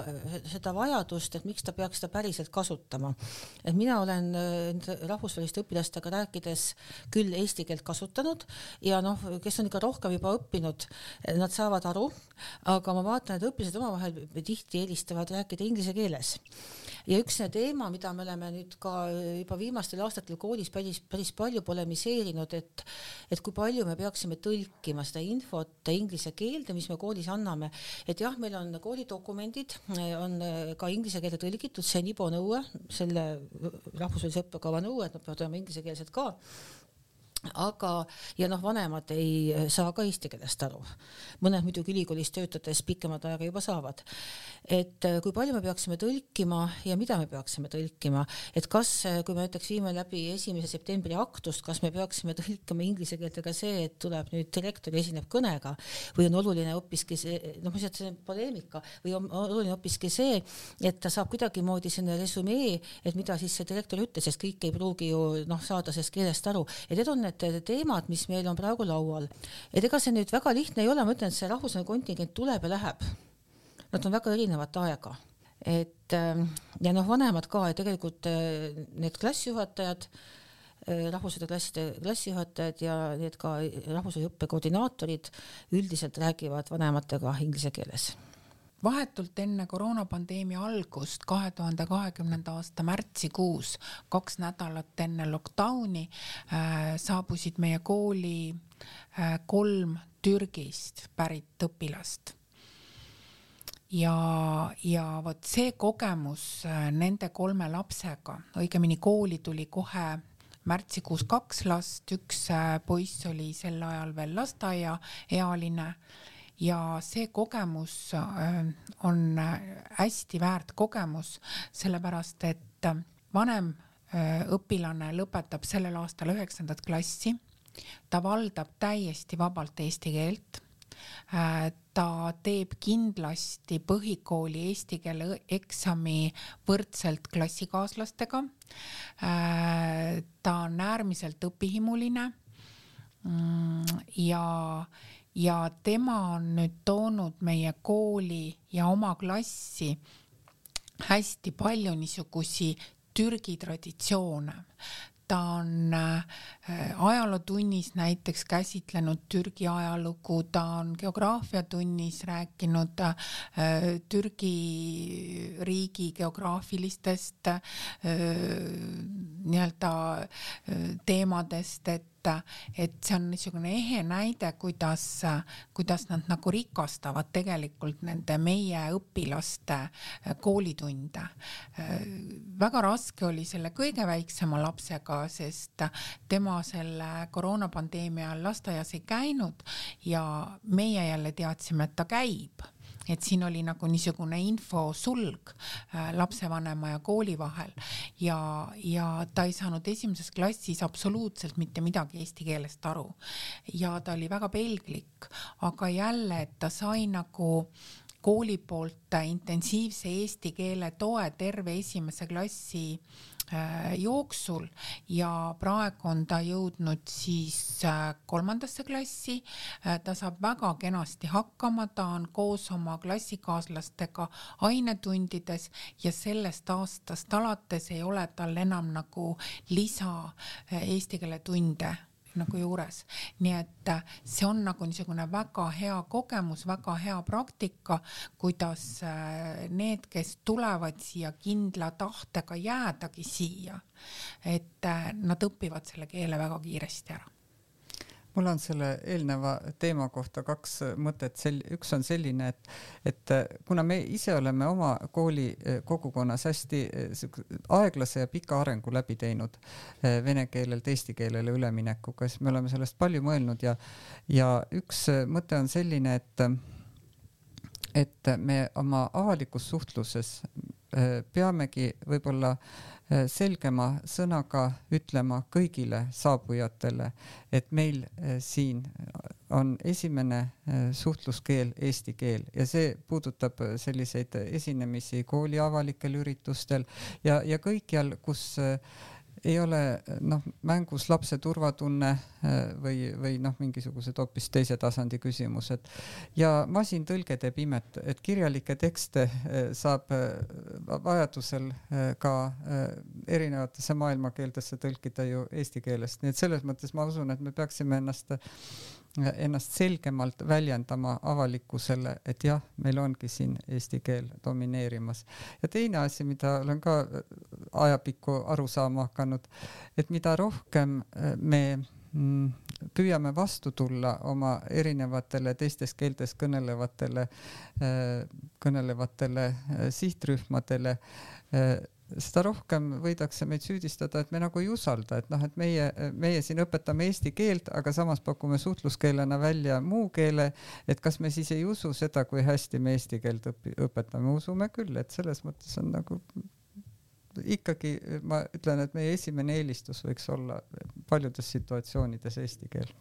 seda vajadust, et miks ta peaks seda päriselt kasutama. et mina olen rahvusvaheliste õpilastega rääkides küll eesti keelt kasutanud ja noh, kes on ikka rohkem juba õppinud, nad saavad aru, aga ma vaatan, et õpilased omavahel tihti eelistavad rääkida inglise keeles ja üks teema, mida me oleme nüüd ka juba viimastel aastatel koolis päris, päris palju polemiseerinud, et, et kui palju me peaksime tõlkima seda infot inglise keelde, mis me koolis anname. et jah, meil on koolidokumendid, on ka inglise keelde tõlgitud, see on IBO nõue, selle rahvusvahelise õppekava nõue, et nad peavad olema inglisekeelsed ka aga, ja noh, vanemad ei saa ka eesti keelest aru. mõned muidugi ülikoolis töötades pikemat aega juba saavad. et äh, kui palju me peaksime tõlkima ja mida me peaksime tõlkima, et kas, äh, kui me näiteks viime läbi esimese septembri aktust, kas me peaksime tõlkima inglise keelde ka see, et tuleb nüüd direktor esineb kõnega või on oluline hoopiski see, noh, et see poleemika või on oluline hoopiski see, et ta saab kuidagimoodi selline resümee, et mida siis see direktor ütles, sest kõik ei pruugi ju noh, saada sellest keelest aru, et need on need need teemad, mis meil on praegu laual, et ega see nüüd väga lihtne ei ole, ma ütlen, et see rahvusvaheline kontingent tuleb ja läheb. Nad on väga erinevat aega, et ähm, ja noh, vanemad ka, et tegelikult äh, need klassijuhatajad, äh, rahvusvaheliste klasside klassijuhatajad ja need ka rahvusvahelise õppe koordinaatorid üldiselt räägivad vanematega inglise keeles vahetult enne koroonapandeemia algust, kahe tuhande kahekümnenda aasta märtsikuus, kaks nädalat enne lockdowni äh, saabusid meie kooli äh, kolm Türgist pärit õpilast. Ja, ja vot see kogemus äh, nende kolme lapsega, õigemini kooli tuli kohe märtsikuus kaks last, üks äh, poiss oli sel ajal veel lasteaiaealine ja see kogemus äh, on äh, hästi väärt kogemus, sellepärast et äh, vanem õpilane lõpetab sellel aastal üheksandat klassi, ta valdab täiesti vabalt eesti keelt ta teeb kindlasti põhikooli eesti keele eksami võrdselt klassikaaslastega. ta on äärmiselt õpihimuline. Mm, ja, ja tema on nüüd toonud meie kooli ja oma klassi hästi palju niisugusi Türgi traditsioone. Ta on äh, ajalootunnis näiteks käsitlenud Türgi ajalugu, ta on geograafiatunnis rääkinud äh, Türgi riigi geograafilistest äh, nii-öelda teemadest, et et see on niisugune ehe näide, kuidas, kuidas nad nagu rikastavad tegelikult nende meie õpilaste koolitunde. väga raske oli selle kõige väiksema lapsega, sest tema selle koroonapandeemia ajal lasteaias ei käinud ja meie jälle teadsime, et ta käib et siin oli nagu niisugune infosulg äh, lapsevanema ja kooli vahel. Ja, ja ta ei saanud esimeses klassis absoluutselt mitte midagi eesti keelest aru. Ja ta oli väga pelglik, aga jälle, et ta sai nagu kooli poolt intensiivse eesti keele toe terve esimese klassi Äh, jooksul ja praegu on ta jõudnud siis äh, kolmandasse klassi. Äh, ta saab väga kenasti hakkama, ta on koos oma klassikaaslastega ainetundides ja sellest aastast alates ei ole tal enam nagu lisa eesti keele tunde nagu juures. nii et äh, see on nagu niisugune väga hea kogemus, väga hea praktika, kuidas äh, need, kes tulevad siia kindla tahtega jäädagi siia, et äh, nad õpivad selle keele väga kiiresti ära mul on selle eelneva teema kohta kaks mõtet, sel-, üks on selline, et, et kuna me ise oleme oma kooli kogukonnas hästi aeglase ja pika arengu läbi teinud vene keelelt eesti keelele üleminekuga, siis me oleme sellest palju mõelnud ja, ja üks mõte on selline, et et me oma avalikus suhtluses peamegi võib-olla äh, Äh, selgema sõnaga ütlema kõigile saabujatele, et meil äh, siin on esimene äh, suhtluskeel eesti keel. Ja see puudutab selliseid esinemisi kooli avalikel üritustel ja, ja kõikjal, kus ei ole noh, mängus lapse turvatunne äh, või, või noh, mingisugused hoopis teise tasandi küsimused. ja masintõlge teeb imet, et kirjalikke tekste äh, saab äh, vajadusel ka erinevatesse maailmakeeltesse tõlkida ju eesti keelest, nii et selles mõttes ma usun, et me peaksime ennast ennast selgemalt väljendama avalikkusele, et jah, meil ongi siin eesti keel domineerimas. ja teine asi, mida olen ka ajapikku aru saama hakanud, et mida rohkem äh, me mm, püüame vastu tulla oma erinevatele teistes keeltes kõnelevatele, äh, kõnelevatele äh, sihtrühmadele, seda rohkem võidakse meid süüdistada, et me nagu ei usalda, et noh, et meie, meie siin õpetame eesti keelt, aga samas pakume suhtluskeelena välja muu keele, et kas me siis ei usu seda, kui hästi me eesti keelt õpi-, õpetame, usume küll, et selles mõttes on nagu ikkagi ma ütlen, et meie esimene eelistus võiks olla paljudes situatsioonides eesti keel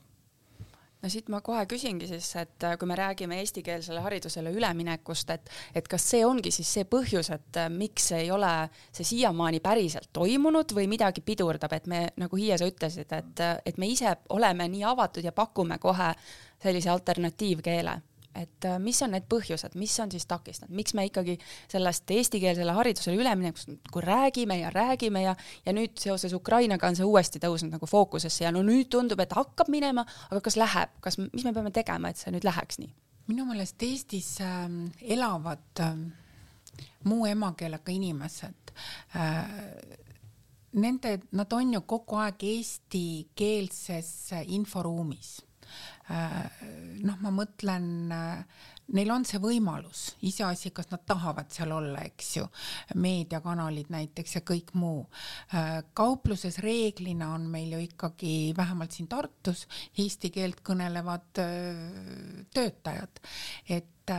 no siit ma kohe küsingi siis, et äh, kui me räägime eestikeelsele haridusele üleminekust, et, et kas see ongi siis see põhjus, et äh, miks ei ole see siiamaani päriselt toimunud või midagi pidurdab, et me nagu Hiia sa ütlesid, et, äh, et me ise oleme nii avatud ja pakume kohe sellise alternatiivkeele et äh, mis on need põhjused, mis on siis takistanud, miks me ikkagi sellest eestikeelsele haridusele üleminekust nagu räägime ja räägime ja, ja nüüd seoses Ukrainaga on see uuesti tõusnud nagu fookusesse ja no nüüd tundub, et hakkab minema, aga kas läheb, kas, mis me peame tegema, et see nüüd läheks nii? minu meelest Eestis äh, elavad äh, muu emakeelega inimesed äh, nende, nad on ju kogu aeg eestikeelses inforuumis noh, ma mõtlen, äh, neil on see võimalus, iseasi, kas nad tahavad seal olla, eks ju, meediakanalid näiteks ja kõik muu. Äh, kaupluses reeglina on meil ju ikkagi vähemalt siin Tartus eesti keelt kõnelevad töötajad, et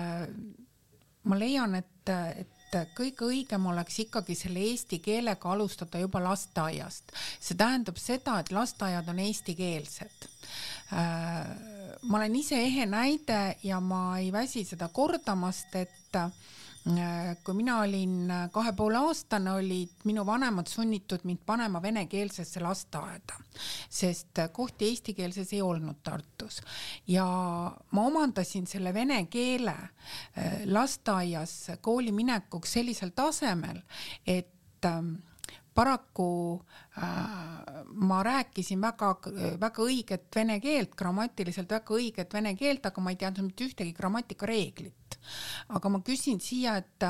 ma leian, et, et kõige õigem oleks ikkagi selle eesti keelega alustada juba lasteaiast. see tähendab seda, et lasteaiad on eestikeelsed ma olen ise ehe näide ja ma ei väsi seda kordamast, et äh, kui mina olin kahe poole aastane, olid minu vanemad sunnitud mind panema venekeelsesse lasteaeda, sest kohti eestikeelses ei olnud Tartus. Ja ma omandasin selle vene keele äh, lasteaias kooli minekuks sellisel tasemel, et ähm, paraku äh, ma rääkisin väga, väga õiget vene keelt, grammatiliselt väga õiget vene keelt, aga ma ei teadnud mitte ühtegi grammatikareeglit. Aga ma küsin siia, et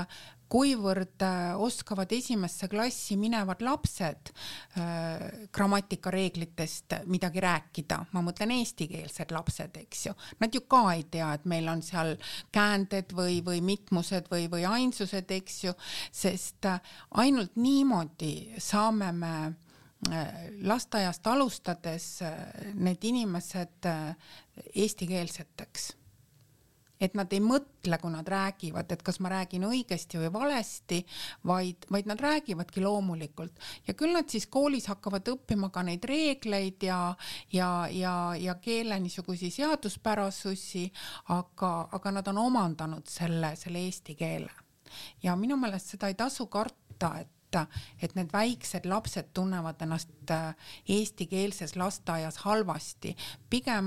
kuivõrd äh, oskavad esimesse klassi minevad lapsed äh, grammatikareeglitest midagi rääkida, ma mõtlen eestikeelsed lapsed, eks ju, nad ju ka ei tea, et meil on seal käänded või, või mitmused või, või ainsused, eks ju, sest äh, ainult niimoodi saame me äh, lasteaiast alustades need inimesed eestikeelseteks et nad ei mõtle, kui nad räägivad, et kas ma räägin õigesti või valesti, vaid, vaid nad räägivadki loomulikult. Ja küll nad siis koolis hakkavad õppima ka neid reegleid ja, ja, ja, ja keele niisugusi seaduspärasusi, aga, aga nad on omandanud selle, selle eesti keele. Ja minu meelest seda ei tasu karta, et et need väiksed lapsed tunnevad ennast äh, eestikeelses lasteaias halvasti, pigem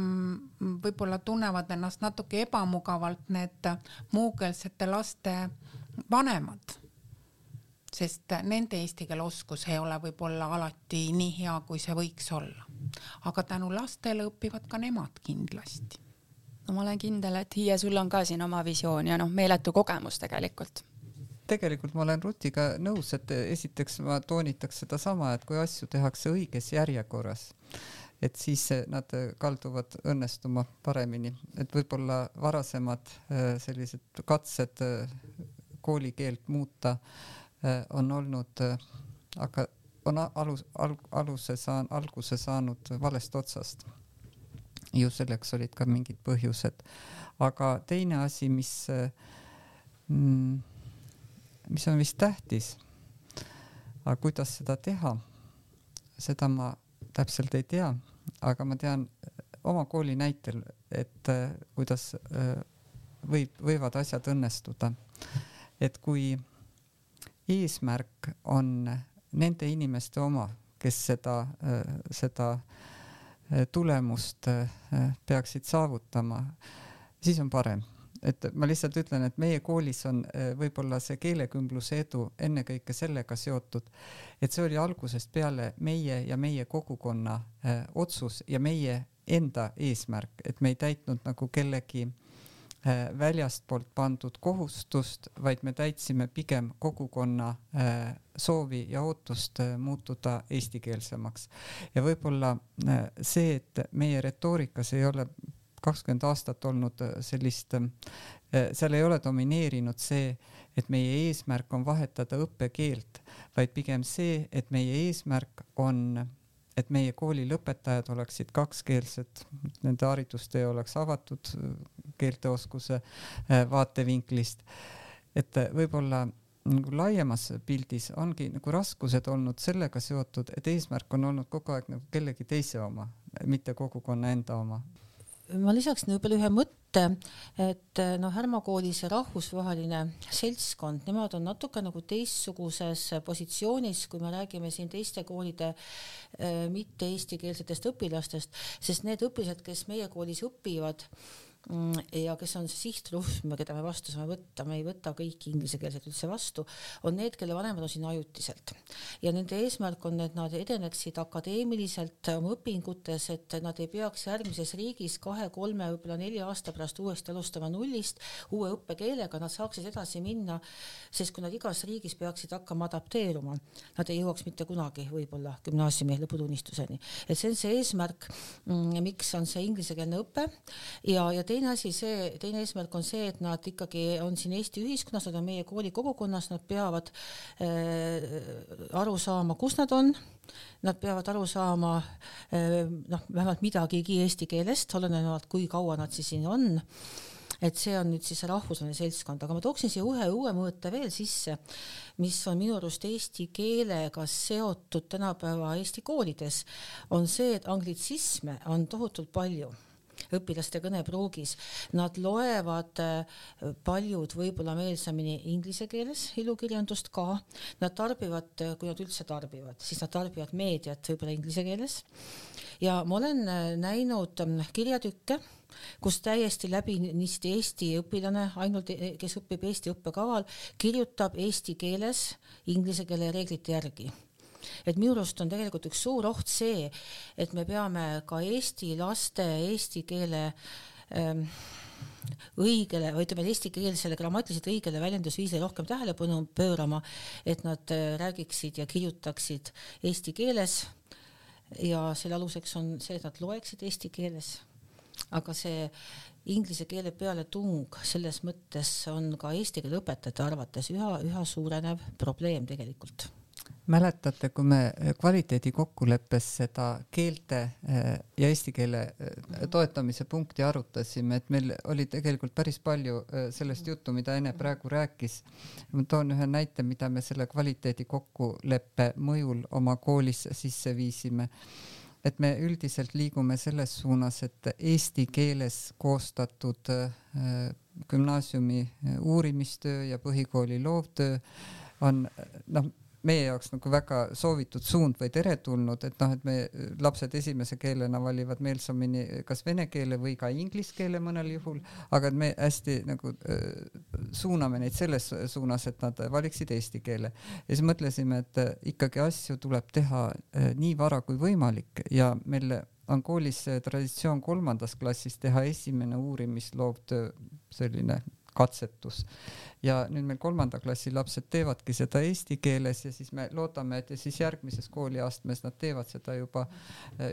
võib-olla tunnevad ennast natuke ebamugavalt need muukeelsete laste vanemad sest nende eesti keele oskus ei ole võib-olla alati nii hea, kui see võiks olla. aga tänu lastele õpivad ka nemad kindlasti. no ma olen kindel, et Hiie, sul on ka siin oma visioon ja noh, meeletu kogemus tegelikult tegelikult ma olen Rutiga nõus, et esiteks ma toonitaks sedasama, et kui asju tehakse õiges järjekorras, et siis nad kalduvad õnnestuma paremini, et võib-olla varasemad sellised katsed koolikeelt muuta on olnud, aga on alus, al, aluse saan-, alguse saanud valest otsast. ju selleks olid ka mingid põhjused. aga teine asi, mis mm, mis on vist tähtis. aga kuidas seda teha, seda ma täpselt ei tea, aga ma tean oma kooli näitel, et äh, kuidas äh, võib, võivad asjad õnnestuda. et kui eesmärk on nende inimeste oma, kes seda, äh, seda tulemust peaksid saavutama, siis on parem et ma lihtsalt ütlen, et meie koolis on äh, võib-olla see keelekümbluse edu ennekõike sellega seotud, et see oli algusest peale meie ja meie kogukonna äh, otsus ja meie enda eesmärk, et me ei täitnud nagu kellegi äh, väljastpoolt pandud kohustust, vaid me täitsime pigem kogukonna soovi ja ootust muutuda eestikeelsemaks. ja võib-olla see, et meie retoorikas ei ole kakskümmend aastat olnud äh, sellist, äh, seal ei ole domineerinud see, et meie eesmärk on vahetada õppekeelt, vaid pigem see, et meie eesmärk on, et meie kooli lõpetajad oleksid kakskeelsed, nende haridustee oleks avatud äh, keelteoskuse vaatevinklist. et võib-olla nagu laiemas pildis ongi nagu raskused olnud sellega seotud, et eesmärk on olnud kogu aeg nagu kellegi teise oma, mitte kogukonna enda oma ma lisaksin võib-olla ühe mõtte, et noh, Härma kooli see rahvusvaheline seltskond, nemad on natuke nagu teistsuguses positsioonis, kui me räägime siin teiste koolide äh, mitte eestikeelsetest õpilastest, sest need õpilased, kes meie koolis õpivad ja kes on see sihtrühm, keda me vastu saame võtta, me ei võta kõiki inglisekeelseid üldse vastu, on need, kelle vanemad on siin ajutiselt. ja nende eesmärk on, et nad edeneksid akadeemiliselt oma õpingutes, et nad ei peaks järgmises riigis kahe-kolme, võib-olla nelja aasta pärast uuesti alustama nullist uue õppekeelega, nad saaksid edasi minna, sest kui nad igas riigis peaksid hakkama adapteeruma, nad ei jõuaks mitte kunagi võib-olla gümnaasiumi lõputunnistuseni. et see on see eesmärk, mm, miks on see inglisekeelne õpe ja, ja teine teine asi, see, teine eesmärk on see, et nad ikkagi on siin Eesti ühiskonnas, nad on meie kooli kogukonnas, nad peavad äh, aru saama, kus nad on, nad peavad aru saama äh, noh, vähemalt midagigi eesti keelest, olenevalt kui kaua nad siis siin on. Et see on nüüd siis see rahvusvaheline seltskond, aga ma tooksin siia ühe uue mõõte veel sisse, mis on minu arust eesti keelega seotud tänapäeva Eesti koolides, on see, et anglitsisme on tohutult palju õpilaste kõnepruugis. Nad loevad äh, paljud võib-olla meelsamini inglise keeles ilukirjandust ka, nad tarbivad, äh, kui nad üldse tarbivad, siis nad tarbivad meediat võib-olla inglise keeles. ja ma olen äh, näinud ähm, kirjatükke, kus täiesti läbinisti Eesti õpilane, ainult, kes õpib Eesti õppekaval, kirjutab eesti keeles inglise keele reeglite järgi et minu arust on tegelikult üks suur oht see, et me peame ka eesti laste eesti keele ähm, õigele või ütleme, eestikeelsele grammatiliselt õigele väljendusviisile rohkem tähelepanu pöörama, et nad äh, räägiksid ja kirjutaksid eesti keeles ja selle aluseks on see, et nad loeksid eesti keeles. aga see inglise keele pealetung selles mõttes on ka eesti keele õpetajate arvates üha, üha suurenev probleem tegelikult mäletate, kui me kvaliteedikokkuleppes seda keelte eh, ja eesti keele eh, toetamise punkti arutasime, et meil oli tegelikult päris palju eh, sellest juttu, mida Ene praegu rääkis. ma toon ühe näite, mida me selle kvaliteedikokkuleppe mõjul oma koolis sisse viisime et me üldiselt liigume selles suunas, et eesti keeles koostatud gümnaasiumi uurimistöö ja põhikooli loovtöö on noh, meie jaoks nagu väga soovitud suund või teretulnud, et noh, et me lapsed esimese keelena valivad meelsamini kas vene keele või ka inglise keele mõnel juhul, aga et me hästi nagu äh, suuname neid selles suunas, et nad valiksid eesti keele. ja siis mõtlesime, et äh, ikkagi asju tuleb teha äh, nii vara kui võimalik ja meil on koolis traditsioon kolmandas klassis teha esimene uurimisloovtöö selline katsetus ja nüüd meil kolmanda klassi lapsed teevadki seda eesti keeles ja siis me loodame, et ja siis järgmises kooliastmes nad teevad seda juba,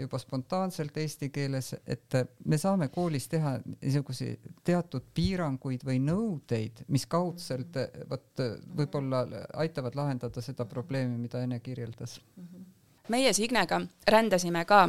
juba spontaanselt eesti keeles, et me saame koolis teha niisuguseid teatud piiranguid või nõudeid, mis kaudselt vot võib-olla aitavad lahendada seda probleemi, mida Ene kirjeldas. meie Signega rändasime ka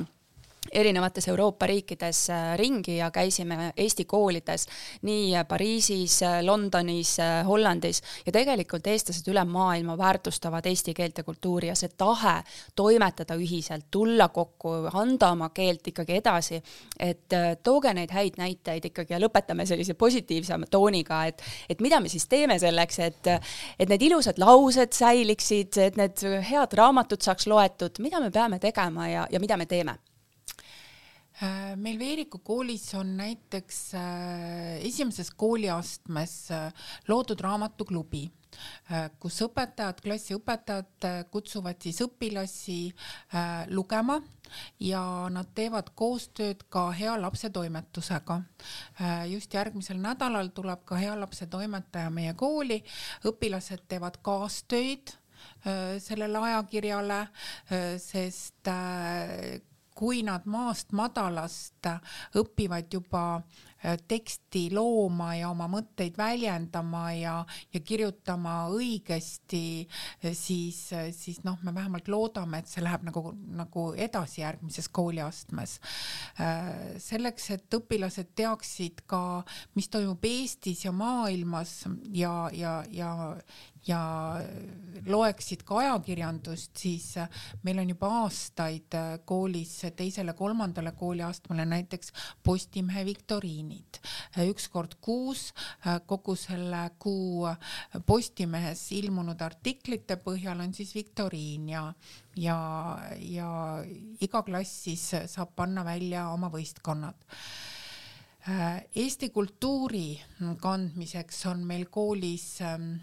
erinevates Euroopa riikides äh, ringi ja käisime Eesti koolides nii äh, Pariisis, äh, Londonis, Hollandis. Ja tegelikult eestlased üle maailma väärtustavad eesti keelt ja kultuuri ja see tahe toimetada ühiselt, tulla kokku, anda oma keelt ikkagi edasi, et tooge neid häid näiteid ikkagi ja lõpetame sellise positiivsema tooniga, et, et mida me siis teeme selleks, et, et need ilusad laused säiliksid, et need head raamatud saaks loetud, mida me peame tegema ja, ja mida me teeme? Äh, meil Veeriku koolis on näiteks äh, esimeses kooliastmes äh, loodud raamatuklubi, kus õpetajad, klassiõpetajad kutsuvad siis õpilasi lugema ja nad teevad koostööd ka Hea Lapse toimetusega. just järgmisel nädalal tuleb ka Hea Lapse toimetaja meie kooli, õpilased teevad kaastöid sellele ajakirjale, sest kui nad maast madalast õpivad juba äh, teksti looma ja oma mõtteid väljendama ja, ja kirjutama õigesti, äh, siis, äh, siis noh, me vähemalt loodame, et see läheb nagu, nagu edasi järgmises kooliastmes. selleks, et õpilased teaksid ka, mis toimub Eestis ja maailmas ja, ja, ja, ja loeksid ka ajakirjandust, siis äh, meil on juba aastaid äh, koolis teisele-kolmandale kooliastmele näiteks Postimehe viktoriinid. Äh, üks kord kuus kogu selle kuu Postimehes ilmunud artiklite põhjal on siis viktoriin ja, ja, ja iga klass siis saab panna välja oma võistkonnad Eesti kultuuri kandmiseks on meil koolis ähm,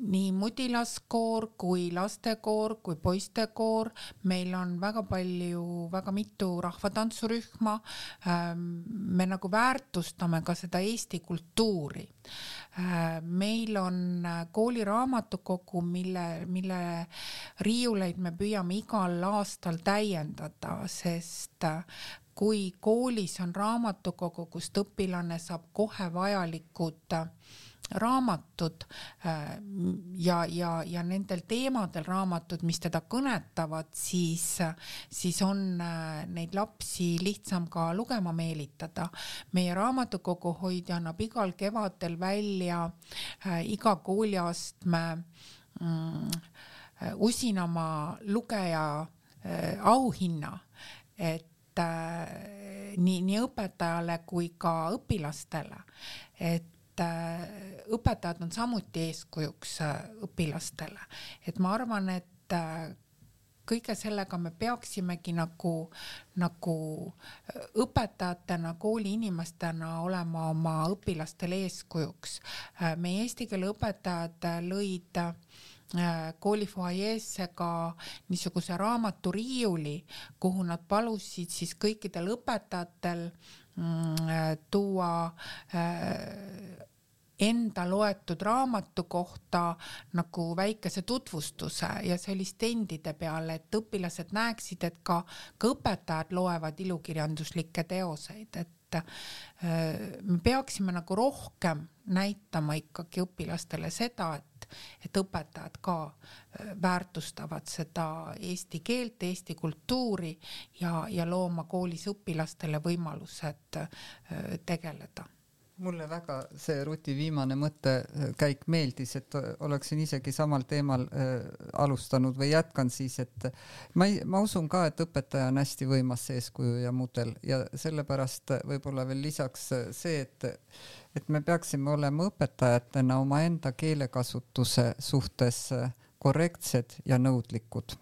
nii mudilaskoor kui lastekoor kui poistekoor, meil on väga palju, väga mitu rahvatantsurühma. Ähm, me nagu väärtustame ka seda Eesti kultuuri. Äh, meil on äh, kooliraamatukogu, mille, mille riiuleid me püüame igal aastal täiendada, sest äh, kui koolis on raamatukogu, kust õpilane saab kohe vajalikud äh, raamatud äh, ja, ja, ja nendel teemadel raamatud, mis teda kõnetavad, siis, siis on äh, neid lapsi lihtsam ka lugema meelitada. meie raamatukogu hoidja annab igal kevadel välja äh, iga kooliastme mm, usinama lugeja auhinna, et nii, nii õpetajale kui ka õpilastele, et et äh, õpetajad on samuti eeskujuks äh, õpilastele, et ma arvan, et äh, kõige sellega me peaksimegi nagu, nagu õpetajatena, kooli inimestena olema oma õpilastele eeskujuks. meie eesti keele õpetajad lõid kooli fuajeesse ka niisuguse raamaturiiuli, kuhu nad palusid siis kõikidel õpetajatel mm, tuua enda loetud raamatu kohta nagu väikese tutvustuse ja see oli stendide peal, et õpilased näeksid, et ka, ka õpetajad loevad ilukirjanduslikke teoseid, et äh, me peaksime nagu rohkem näitama ikkagi õpilastele seda, et et õpetajad ka äh, väärtustavad seda eesti keelt, eesti kultuuri ja, ja looma koolis õpilastele võimalused äh, tegeleda mulle väga see Ruti viimane mõttekäik meeldis, et oleksin isegi samal teemal äh, alustanud või jätkan siis, et ma ei, ma usun ka, et õpetaja on hästi võimas eeskuju ja mudel ja sellepärast võib-olla veel lisaks see, et et me peaksime olema õpetajatena omaenda keelekasutuse suhtes korrektsed ja nõudlikud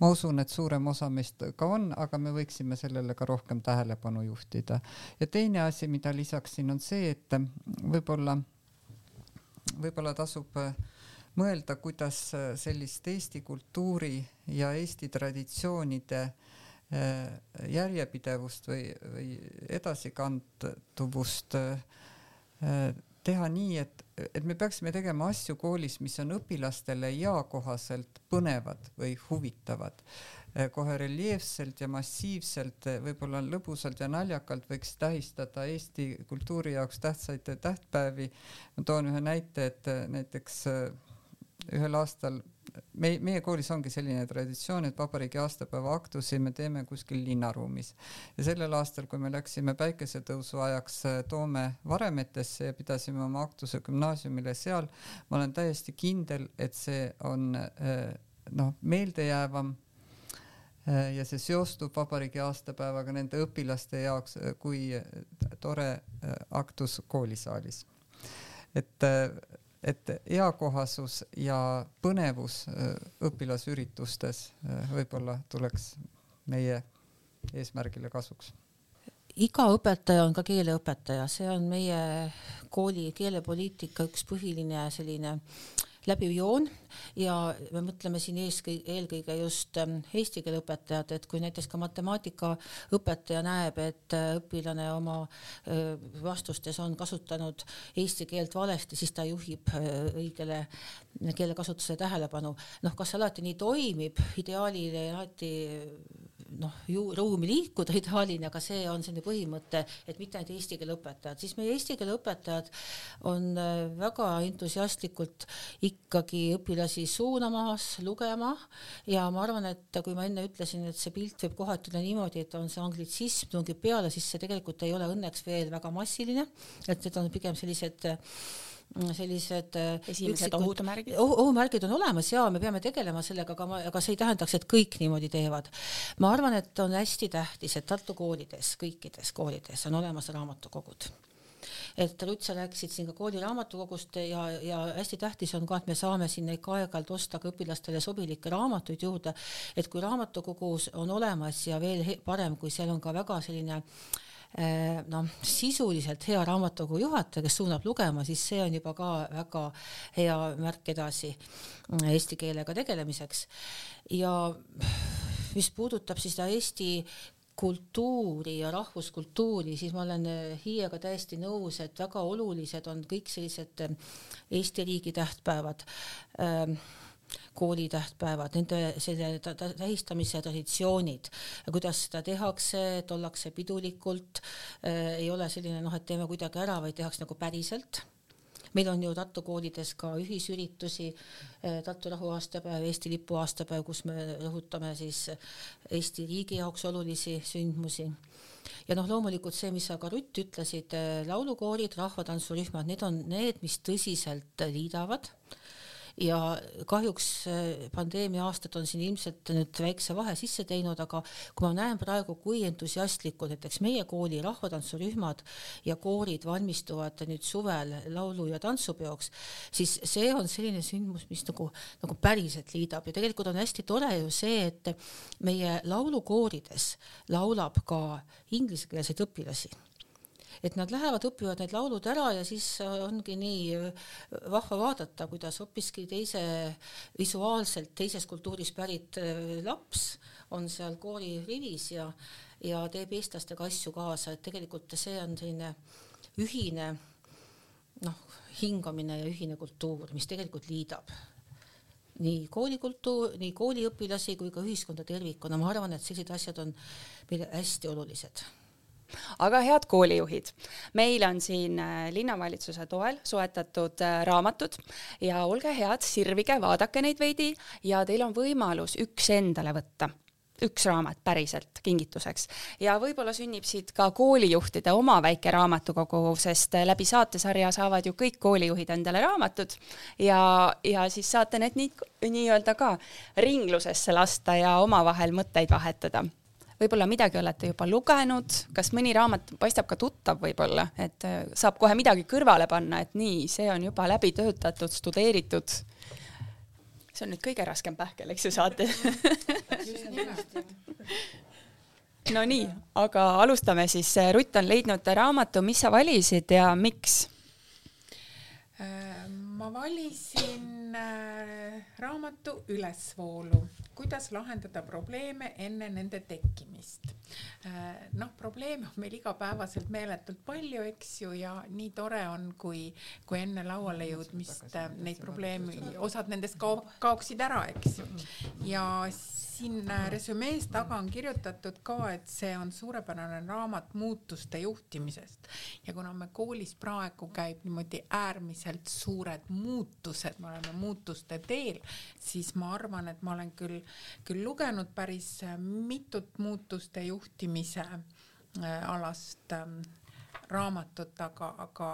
ma usun, et suurem osa meist ka on, aga me võiksime sellele ka rohkem tähelepanu juhtida. ja teine asi, mida lisaksin, on see, et võib-olla, võib-olla tasub mõelda, kuidas sellist Eesti kultuuri ja Eesti traditsioonide äh, järjepidevust või, või edasikanduvust äh, teha nii, et, et me peaksime tegema asju koolis, mis on õpilastele eakohaselt põnevad või huvitavad Eh, kohe reljeefselt ja massiivselt, eh, võib-olla lõbusalt ja naljakalt võiks tähistada Eesti kultuuri jaoks tähtsaid tähtpäevi. ma toon ühe näite, et eh, näiteks ühel aastal me, meie koolis ongi selline traditsioon, et vabariigi aastapäeva aktusi me teeme kuskil linnaruumis ja sellel aastal, kui me läksime päikesetõusu ajaks Toome varemetesse ja pidasime oma aktuse gümnaasiumile seal, ma olen täiesti kindel, et see on noh, meeldejäävam Äh, ja see seostub vabariigi aastapäevaga nende õpilaste jaoks äh, kui äh, tore aktus koolisaalis. et, et eakohasus ja põnevus õpilasüritustes võib-olla tuleks meie eesmärgile kasuks. Iga õpetaja on ka keeleõpetaja, see on meie kooli keelepoliitika üks põhiline selline läbiv joon ja me mõtleme siin eeskõige, eelkõige just ähm, eesti keele õpetajad, et kui näiteks ka matemaatikaõpetaja näeb, et äh, õpilane oma äh, vastustes on kasutanud eesti keelt valesti, siis ta juhib äh, õigele keelekasutusele tähelepanu. noh, kas see alati nii toimib, ideaalile alati noh, ju ruumi liikuda ideaalini, aga see on selline põhimõte, et mitte ainult eesti keele õpetajad, siis meie eesti keele õpetajad on äh, väga entusiastlikult ikkagi õpilasi suunamas, lugema. Ja ma arvan, et kui ma enne ütlesin, et see pilt võib kohati olla niimoodi, et on see anglitsism tungib peale, siis see tegelikult ei ole õnneks veel väga massiline, et need on pigem sellised sellised äh, esimesed ohumärgid oh,. ohumärgid on olemas ja me peame tegelema sellega, aga ma, aga see ei tähendaks, et kõik niimoodi teevad. ma arvan, et on hästi tähtis, et Tartu koolides, kõikides koolides on olemas raamatukogud et Rutt, sa rääkisid siin ka kooli raamatukogust ja, ja hästi tähtis on ka, et me saame sinna ikka aeg-ajalt osta ka õpilastele sobilikke raamatuid juurde, et kui raamatukogus on olemas ja veel parem, kui seal on ka väga selline äh, noh, sisuliselt hea raamatukogu juhataja, kes suunab lugema, siis see on juba ka väga hea märk edasi mm, eesti keelega tegelemiseks. ja mis puudutab siis seda Eesti kultuuri ja rahvuskultuuri, siis ma olen eh, Hiiega täiesti nõus, et väga olulised on kõik sellised Eesti riigi tähtpäevad ähm, koolitähtpäevad, nende selle tähistamise traditsioonid, kuidas seda tehakse, et ollakse pidulikult äh,, ei ole selline noh, et teeme kuidagi ära, vaid tehakse nagu päriselt. Meil on ju Tartu koolides ka ühisüritusi, äh, Tartu rahu aastapäev, Eesti lipu aastapäev, kus me rõhutame siis Eesti riigi jaoks olulisi sündmusi. ja noh, loomulikult see, mis sa ka Rutt ütlesid, äh, laulukoorid, rahvatantsurühmad, need on need, mis tõsiselt liidavad ja kahjuks äh, pandeemia aastad on siin ilmselt nüüd väikse vahe sisse teinud, aga kui ma näen praegu, kui entusiastlikult näiteks meie kooli rahvatantsurühmad ja koorid valmistuvad nüüd suvel laulu- ja tantsupeoks, siis see on selline sündmus, mis nagu, nagu päriselt liidab. Ja tegelikult on hästi tore ju see, et meie laulukoorides laulab ka inglisekeelseid õpilasi et nad lähevad, õpivad need laulud ära ja siis ongi nii äh, vahva vaadata, kuidas hoopiski teise, visuaalselt teisest kultuurist pärit äh, laps on seal koolirivis ja, ja teeb eestlastega asju kaasa, et tegelikult see on selline ühine noh, hingamine ja ühine kultuur, mis tegelikult liidab nii koolikultuur, nii kooliõpilasi kui ka ühiskonda tervikuna, ma arvan, et sellised asjad on meile hästi olulised aga head koolijuhid, meil on siin äh, linnavalitsuse toel soetatud äh, raamatud ja olge head, sirvige, vaadake neid veidi ja teil on võimalus üks endale võtta. Üks raamat päriselt kingituseks. Ja võib-olla sünnib siit ka koolijuhtide oma väike raamatukogu, sest äh, läbi saatesarja saavad ju kõik koolijuhid endale raamatud ja, ja siis saate need nii, nii-öelda ka ringlusesse lasta ja omavahel mõtteid vahetada võib-olla midagi olete juba lugenud, kas mõni raamat paistab ka tuttav võib-olla, et äh, saab kohe midagi kõrvale panna, et nii, see on juba läbi töötatud, studeeritud. see on nüüd kõige raskem pähkel, eks ju, saate no nii, aga alustame siis. Rutt on leidnud raamatu, mis sa valisid ja miks? Äh, ma valisin äh, raamatu Ülesvoolu kuidas lahendada probleeme enne nende tekkimist. Äh, noh, probleeme on meil igapäevaselt meeletult palju, eks ju, ja nii tore on, kui, kui enne lauale jõudmist neid probleeme, osad nendest kao-, kaoksid ära, eks ju. ja siin resümees taga on kirjutatud ka, et see on suurepärane raamat muutuste juhtimisest ja kuna me koolis praegu käib niimoodi äärmiselt suured muutused, me oleme muutuste teel, siis ma arvan, et ma olen küll, küll lugenud päris mitut muutuste juhtimise äh, alast ähm, raamatut, aga, aga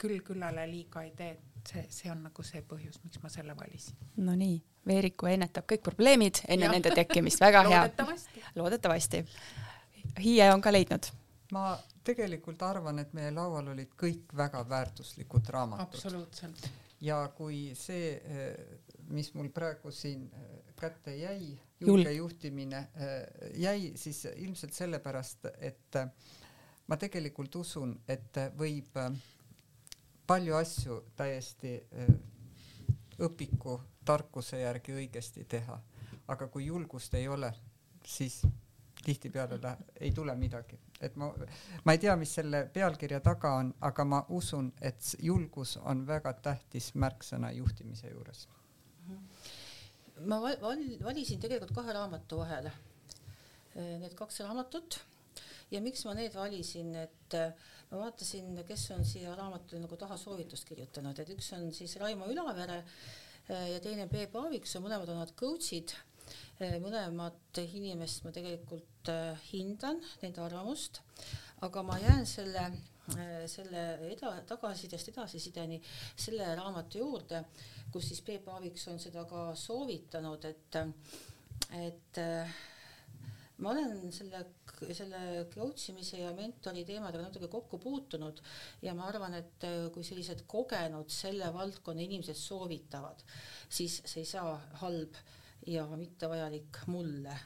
küll küllale liiga ei tee, et see, see on nagu see põhjus, miks ma selle valisin. Nonii Veeriku ennetab kõik probleemid enne ja. nende tekkimist, väga hea. loodetavasti. loodetavasti. Hiie on ka leidnud. ma tegelikult arvan, et meie laual olid kõik väga väärtuslikud raamatud. absoluutselt. ja kui see, mis mul praegu siin kätte jäi, julge juhtimine eh, jäi, siis ilmselt sellepärast, et ma tegelikult usun, et võib palju asju täiesti õpiku tarkuse järgi õigesti teha. aga kui julgust ei ole, siis tihtipeale ei tule midagi, et ma, ma ei tea, mis selle pealkirja taga on, aga ma usun, et julgus on väga tähtis märksõna juhtimise juures. Ma val, valisin tegelikult kahe raamatu vahel need kaks raamatut. Ja miks ma need valisin, et ma vaatasin, kes on siia raamatule nagu taha soovitust kirjutanud, et üks on siis Raimo Ülavere Äh, ja teine Peep Aaviksoo, mõlemad on nad coach'id. Äh, mõlemat inimest ma tegelikult äh, hindan, nende arvamust, aga ma jään selle, selle eda-, tagasisidest edasisideni selle raamatu juurde, kus siis Peep Aaviksoo on seda ka soovitanud, et, et ma olen selle selle coach imise ja mentori teemadega natuke kokku puutunud ja ma arvan, et äh, kui sellised kogenud selle valdkonna inimesed soovitavad, siis see ei saa halb ja mittevajalik mulle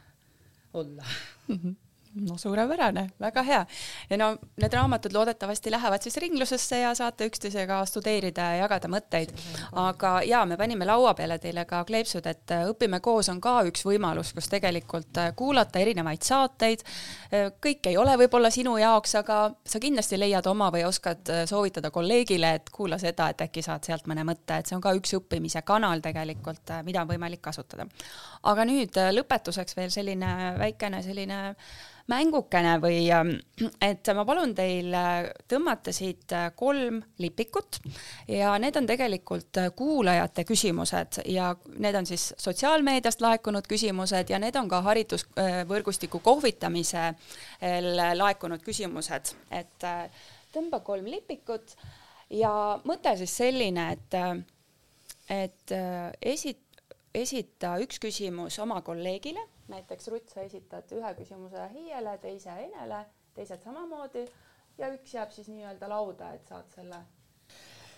olla mm. -hmm no suurepärane, väga hea. ja no need raamatud loodetavasti lähevad siis ringlusesse ja saate üksteisega studeerida ja jagada mõtteid. aga ja me panime laua peale teile ka kleepsud, et äh, Õpime koos on ka üks võimalus, kus tegelikult äh, kuulata erinevaid saateid. Äh, kõik ei ole võib-olla sinu jaoks, aga sa kindlasti leiad oma või oskad soovitada kolleegile, et kuula seda, et äkki saad sealt mõne mõtte, et see on ka üks õppimise kanal tegelikult, mida on võimalik kasutada. aga nüüd lõpetuseks veel selline väikene selline mängukene või ähm, et ma palun teil äh, tõmmata siit äh, kolm lipikut ja need on tegelikult äh, kuulajate küsimused ja need on siis sotsiaalmeediast laekunud küsimused ja need on ka haridusvõrgustiku kohvitamisel laekunud küsimused, et tõmba kolm lipikut ja mõte siis selline, et, et esit-, esita üks küsimus oma kolleegile näiteks Rutt, sa esitad ühe küsimuse Hiiele, teise Enele, teised samamoodi ja üks jääb siis nii-öelda lauda, et saad selle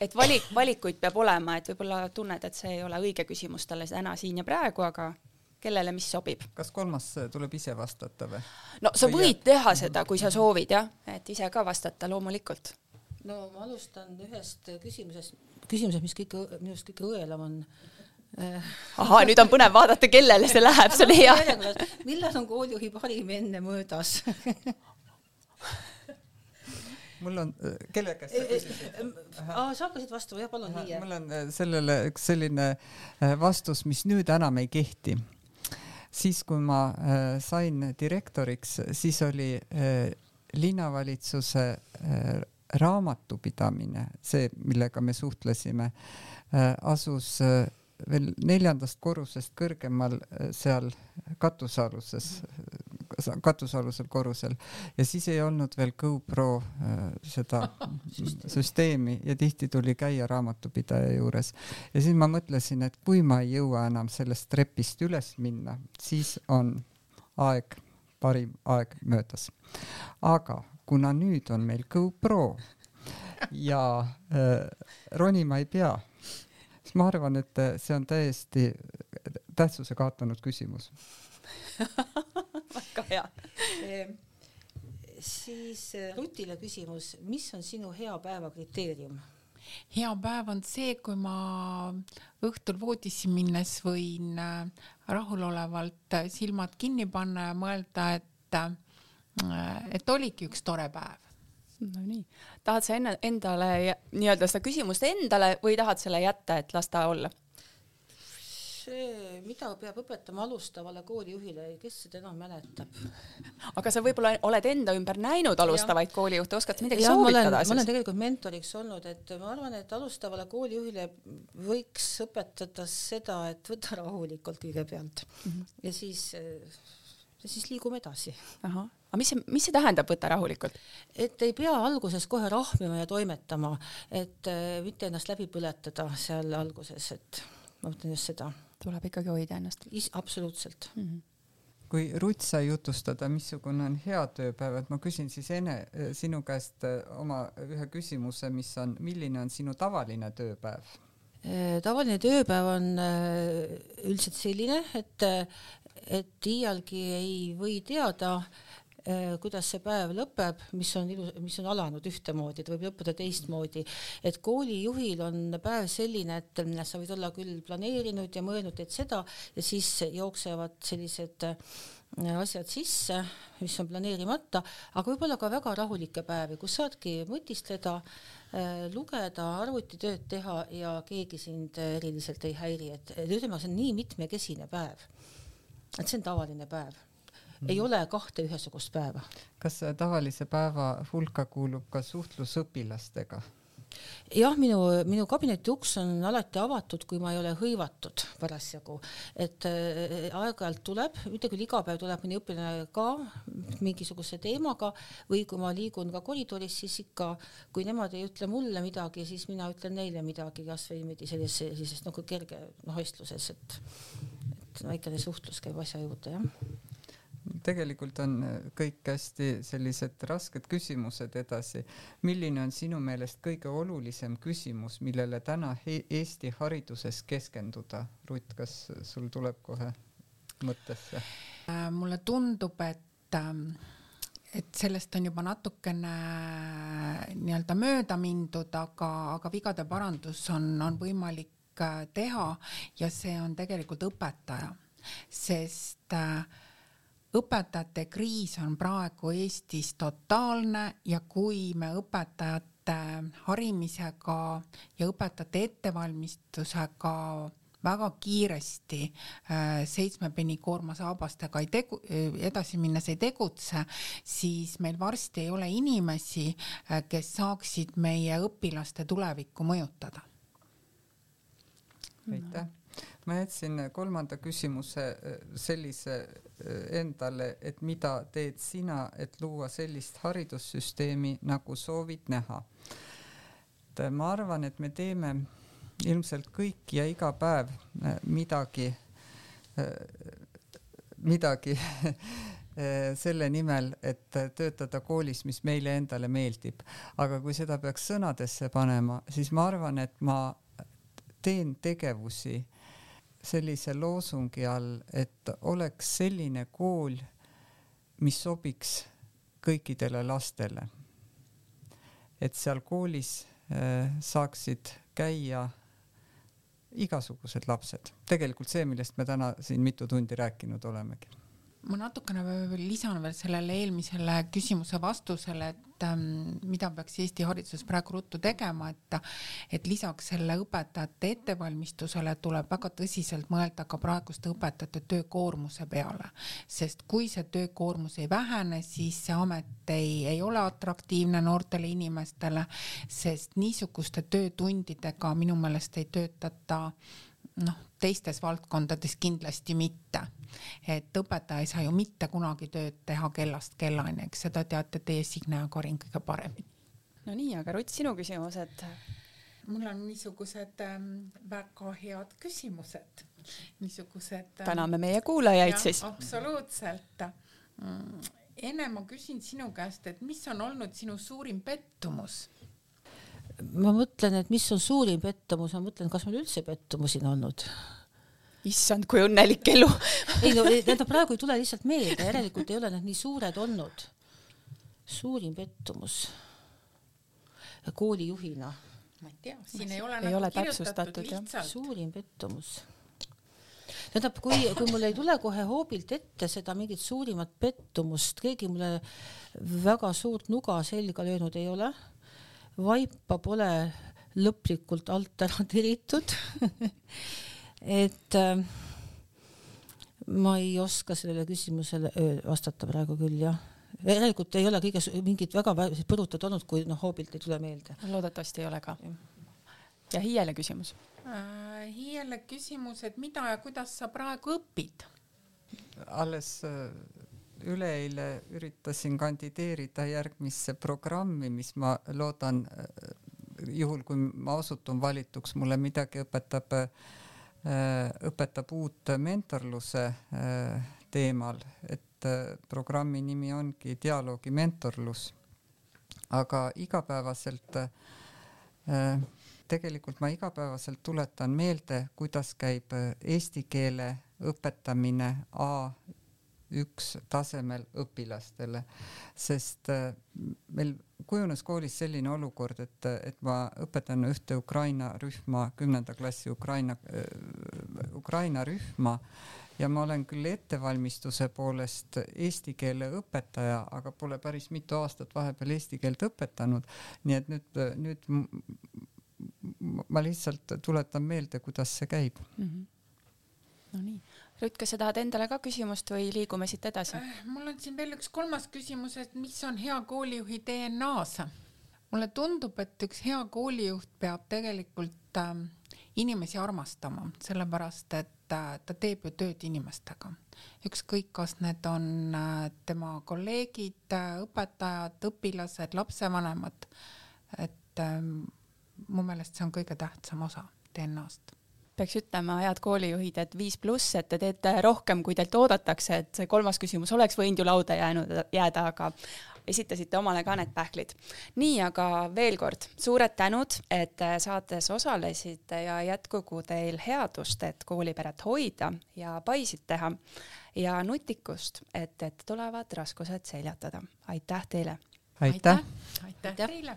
et valik, valikuid peab olema, et võib-olla tunned, et see ei ole õige küsimus talle täna siin ja praegu, aga kellele mis sobib. kas kolmas tuleb ise vastata või? no sa või võid teha seda, kui sa soovid jah, et ise ka vastata loomulikult. no ma alustan ühest küsimusest, küsimusest, mis kõige, minu arust kõige õelam on ahah, nüüd on põnev vaadata, kellele see läheb, see on hea. millal on koolijuhi parim enne möödas mul on, kelle käest sa küsisid? sa hakkasid vastama, jah, palun nii. mul on äh, sellele üks selline äh, vastus, mis nüüd enam ei kehti. siis, kui ma äh, sain direktoriks, siis oli linnavalitsuse raamatupidamine, see, millega me suhtlesime, asus veel neljandast korrusest kõrgemal äh, seal katusealuses, katusealusel korrusel. Ja siis ei olnud veel GoPro äh, seda süsteemi. ja tihti tuli käia raamatupidaja juures. Ja siis ma mõtlesin, et kui ma ei jõua enam sellest trepist üles minna, siis on aeg, parim aeg möödas. aga kuna nüüd on meil GoPro ja äh, ronima ei pea siis ma arvan, et see on täiesti tähtsuse kaotanud küsimus väga hea e,. siis Rutile küsimus, mis on sinu hea päeva kriteerium? hea päev on see, kui ma õhtul voodisse minnes võin äh, rahulolevalt silmad kinni panna ja mõelda, et, äh, et oligi üks tore päev. Nonii, tahad sa enne endale nii-öelda seda küsimust endale või tahad selle jätta, et las ta olla? see, mida peab õpetama alustavale koolijuhile, kes seda enam mäletab? aga sa võib-olla oled enda ümber näinud alustavaid koolijuhte, oskad midagi ja, soovitada? ma olen tegelikult mentoriks olnud, et ma arvan, et alustavale koolijuhile võiks õpetada seda, et võta rahulikult kõigepealt mm -hmm. ja siis ja siis liigume edasi. aga mis see, mis see tähendab, võta rahulikult? et ei pea alguses kohe rahmima ja toimetama, et äh, mitte ennast läbi põletada seal alguses, et ma mõtlen just seda tuleb ikkagi hoida ennast. absoluutselt mm. -hmm kui Ruth sai jutustada, missugune on hea tööpäev, et ma küsin siis enne sinu käest äh, oma ühe küsimuse, mis on, milline on sinu tavaline tööpäev? Äh, tavaline tööpäev on äh, üldiselt selline, et, et iialgi ei või teada, Äh, kuidas see päev lõpeb, mis on ilus, mis on alanud ühtemoodi, ta võib lõppeda teistmoodi. et koolijuhil on päev selline, et sa võid olla küll planeerinud ja mõelnud, et seda ja siis jooksevad sellised äh, asjad sisse, mis on planeerimata, aga võib-olla ka väga rahulikke päevi, kus saadki mõtiskleda, äh, lugeda, arvutitööd teha ja keegi sind eriliselt ei häiri, et ütleme, see on nii mitmekesine päev. Et see on tavaline päev mm. ei ole kahte ühesugust päeva. kas tavalise päeva hulka kuulub ka suhtlus õpilastega? jah, minu, minu kabineti uks on alati avatud, kui ma ei ole hõivatud parasjagu, et äh, aeg-ajalt tuleb, mitte küll iga päev tuleb mõni õpilane ka mingisuguse teemaga või kui ma liigun ka koridoris, siis ikka, kui nemad ei ütle mulle midagi, siis mina ütlen neile midagi, kasvõi niimoodi selles, sellises nagu kerge noh, vestluses, et, et väikene suhtlus käib asja juurde, jah tegelikult on kõik hästi sellised rasked küsimused edasi. milline on sinu meelest kõige olulisem küsimus, millele täna Eesti hariduses keskenduda? Rutt, kas sul tuleb kohe mõttesse? Äh, mulle tundub, et ähm, et sellest on juba natukene äh, nii-öelda mööda mindud, aga, aga vigade parandus on, on võimalik teha ja see on tegelikult õpetaja, sest äh, õpetajate kriis on praegu Eestis totaalne ja kui me õpetajate harimisega ja õpetajate ettevalmistusega väga kiiresti äh, seitsme penikoorma saabastega ei tegu, edasi minnes ei tegutse, siis meil varsti ei ole inimesi, äh, kes saaksid meie õpilaste tulevikku mõjutada. Aitäh ma jätsin kolmanda küsimuse äh, sellise äh, endale, et mida teed sina, et luua sellist haridussüsteemi, nagu soovid näha? et äh, ma arvan, et me teeme ilmselt kõik ja iga päev midagi, midagi selle nimel, et töötada koolis, mis meile endale meeldib. aga kui seda peaks sõnadesse panema, siis ma arvan, et ma teen tegevusi sellise loosungi all, et oleks selline kool, mis sobiks kõikidele lastele. et seal koolis äh, saaksid käia igasugused lapsed, tegelikult see, millest me täna siin mitu tundi rääkinud olemegi ma natukene lisan veel sellele eelmisele küsimuse vastusele, et ähm, mida peaks Eesti hariduses praegu ruttu tegema, et et lisaks selle õpetajate ettevalmistusele tuleb väga tõsiselt mõelda ka praeguste õpetajate töökoormuse peale, sest kui see töökoormus ei vähene, siis see amet ei, ei ole atraktiivne noortele inimestele, sest niisuguste töötundidega minu meelest ei töötata noh, teistes valdkondades kindlasti mitte. Et õpetaja ei saa ju mitte kunagi tööd teha kellast kellani, eks seda teate teie, Signe ja Karin kõige paremini. no nii, aga Rutt, sinu küsimused? mul on niisugused ähm, väga head küsimused, niisugused ähm,. täname meie kuulajaid siis. absoluutselt mm,. enne ma küsin sinu käest, et mis on olnud sinu suurim pettumus ma mõtlen, et mis on suurim pettumus, ma mõtlen, kas meil üldse pettumusi on olnud issand, kui õnnelik elu ei no need praegu ei tule lihtsalt meelde, järelikult ei ole need nii suured olnud. suurim pettumus koolijuhina ma ei tea, siin ei ole ei nagu ole kirjutatud täpsustatud, jah. lihtsalt. suurim pettumus tähendab, kui, kui mul ei tule kohe hoobilt ette seda mingit suurimat pettumust, keegi mulle väga suurt nuga selga löönud ei ole, vaipa pole lõplikult alt ära tiritud. et äh, ma ei oska sellele küsimusele vastata praegu küll jah. järelikult ei ole kõige mingit väga vä- põrutat olnud, kui noh, hoobilt ei tule meelde. loodetavasti ei ole ka. ja Hiiele küsimus. Äh, Hiiele küsimus, et mida ja kuidas sa praegu õpid? alles äh, üleeile üritasin kandideerida järgmisse programmi, mis ma loodan, juhul kui ma osutun valituks, mulle midagi õpetab, õpetab uut mentorluse äh, teemal, et äh, programmi nimi ongi dialoogi mentorlus. aga igapäevaselt äh, tegelikult ma igapäevaselt tuletan meelde, kuidas käib äh, eesti keele õpetamine A1 tasemel õpilastele, sest äh, meil kujunes koolis selline olukord, et, et ma õpetan ühte Ukraina rühma, kümnenda klassi Ukraina, Ukraina rühma ja ma olen küll ettevalmistuse poolest eesti keele õpetaja, aga pole päris mitu aastat vahepeal eesti keelt õpetanud, nii et nüüd, nüüd ma lihtsalt tuletan meelde, kuidas see käib. Nonii, Rutt, kas sa tahad endale ka küsimust või liigume siit edasi? mul on siin veel üks kolmas küsimus, et mis on hea koolijuhi DNA-s? mulle tundub, et üks hea koolijuht peab tegelikult ähm, inimesi armastama, sellepärast et äh, ta teeb ju tööd inimestega. ükskõik, kas need on äh, tema kolleegid, õpetajad, õpilased, lapsevanemad, et ähm, mu meelest see on kõige tähtsam osa DNA-st. Peaks ütlema, head koolijuhid, et viis pluss, et te teete rohkem, kui teilt oodatakse, et see kolmas küsimus oleks võinud ju lauda jäänud, jääda, aga esitasite omale ka need pähklid. nii, aga veel kord suured tänud, et saates osalesite ja jätkugu teil headust, et kooliperet hoida ja paisid teha ja nutikust, et ette tulevad raskused seljatada. aitäh teile aitäh, aitäh Aitäh. teile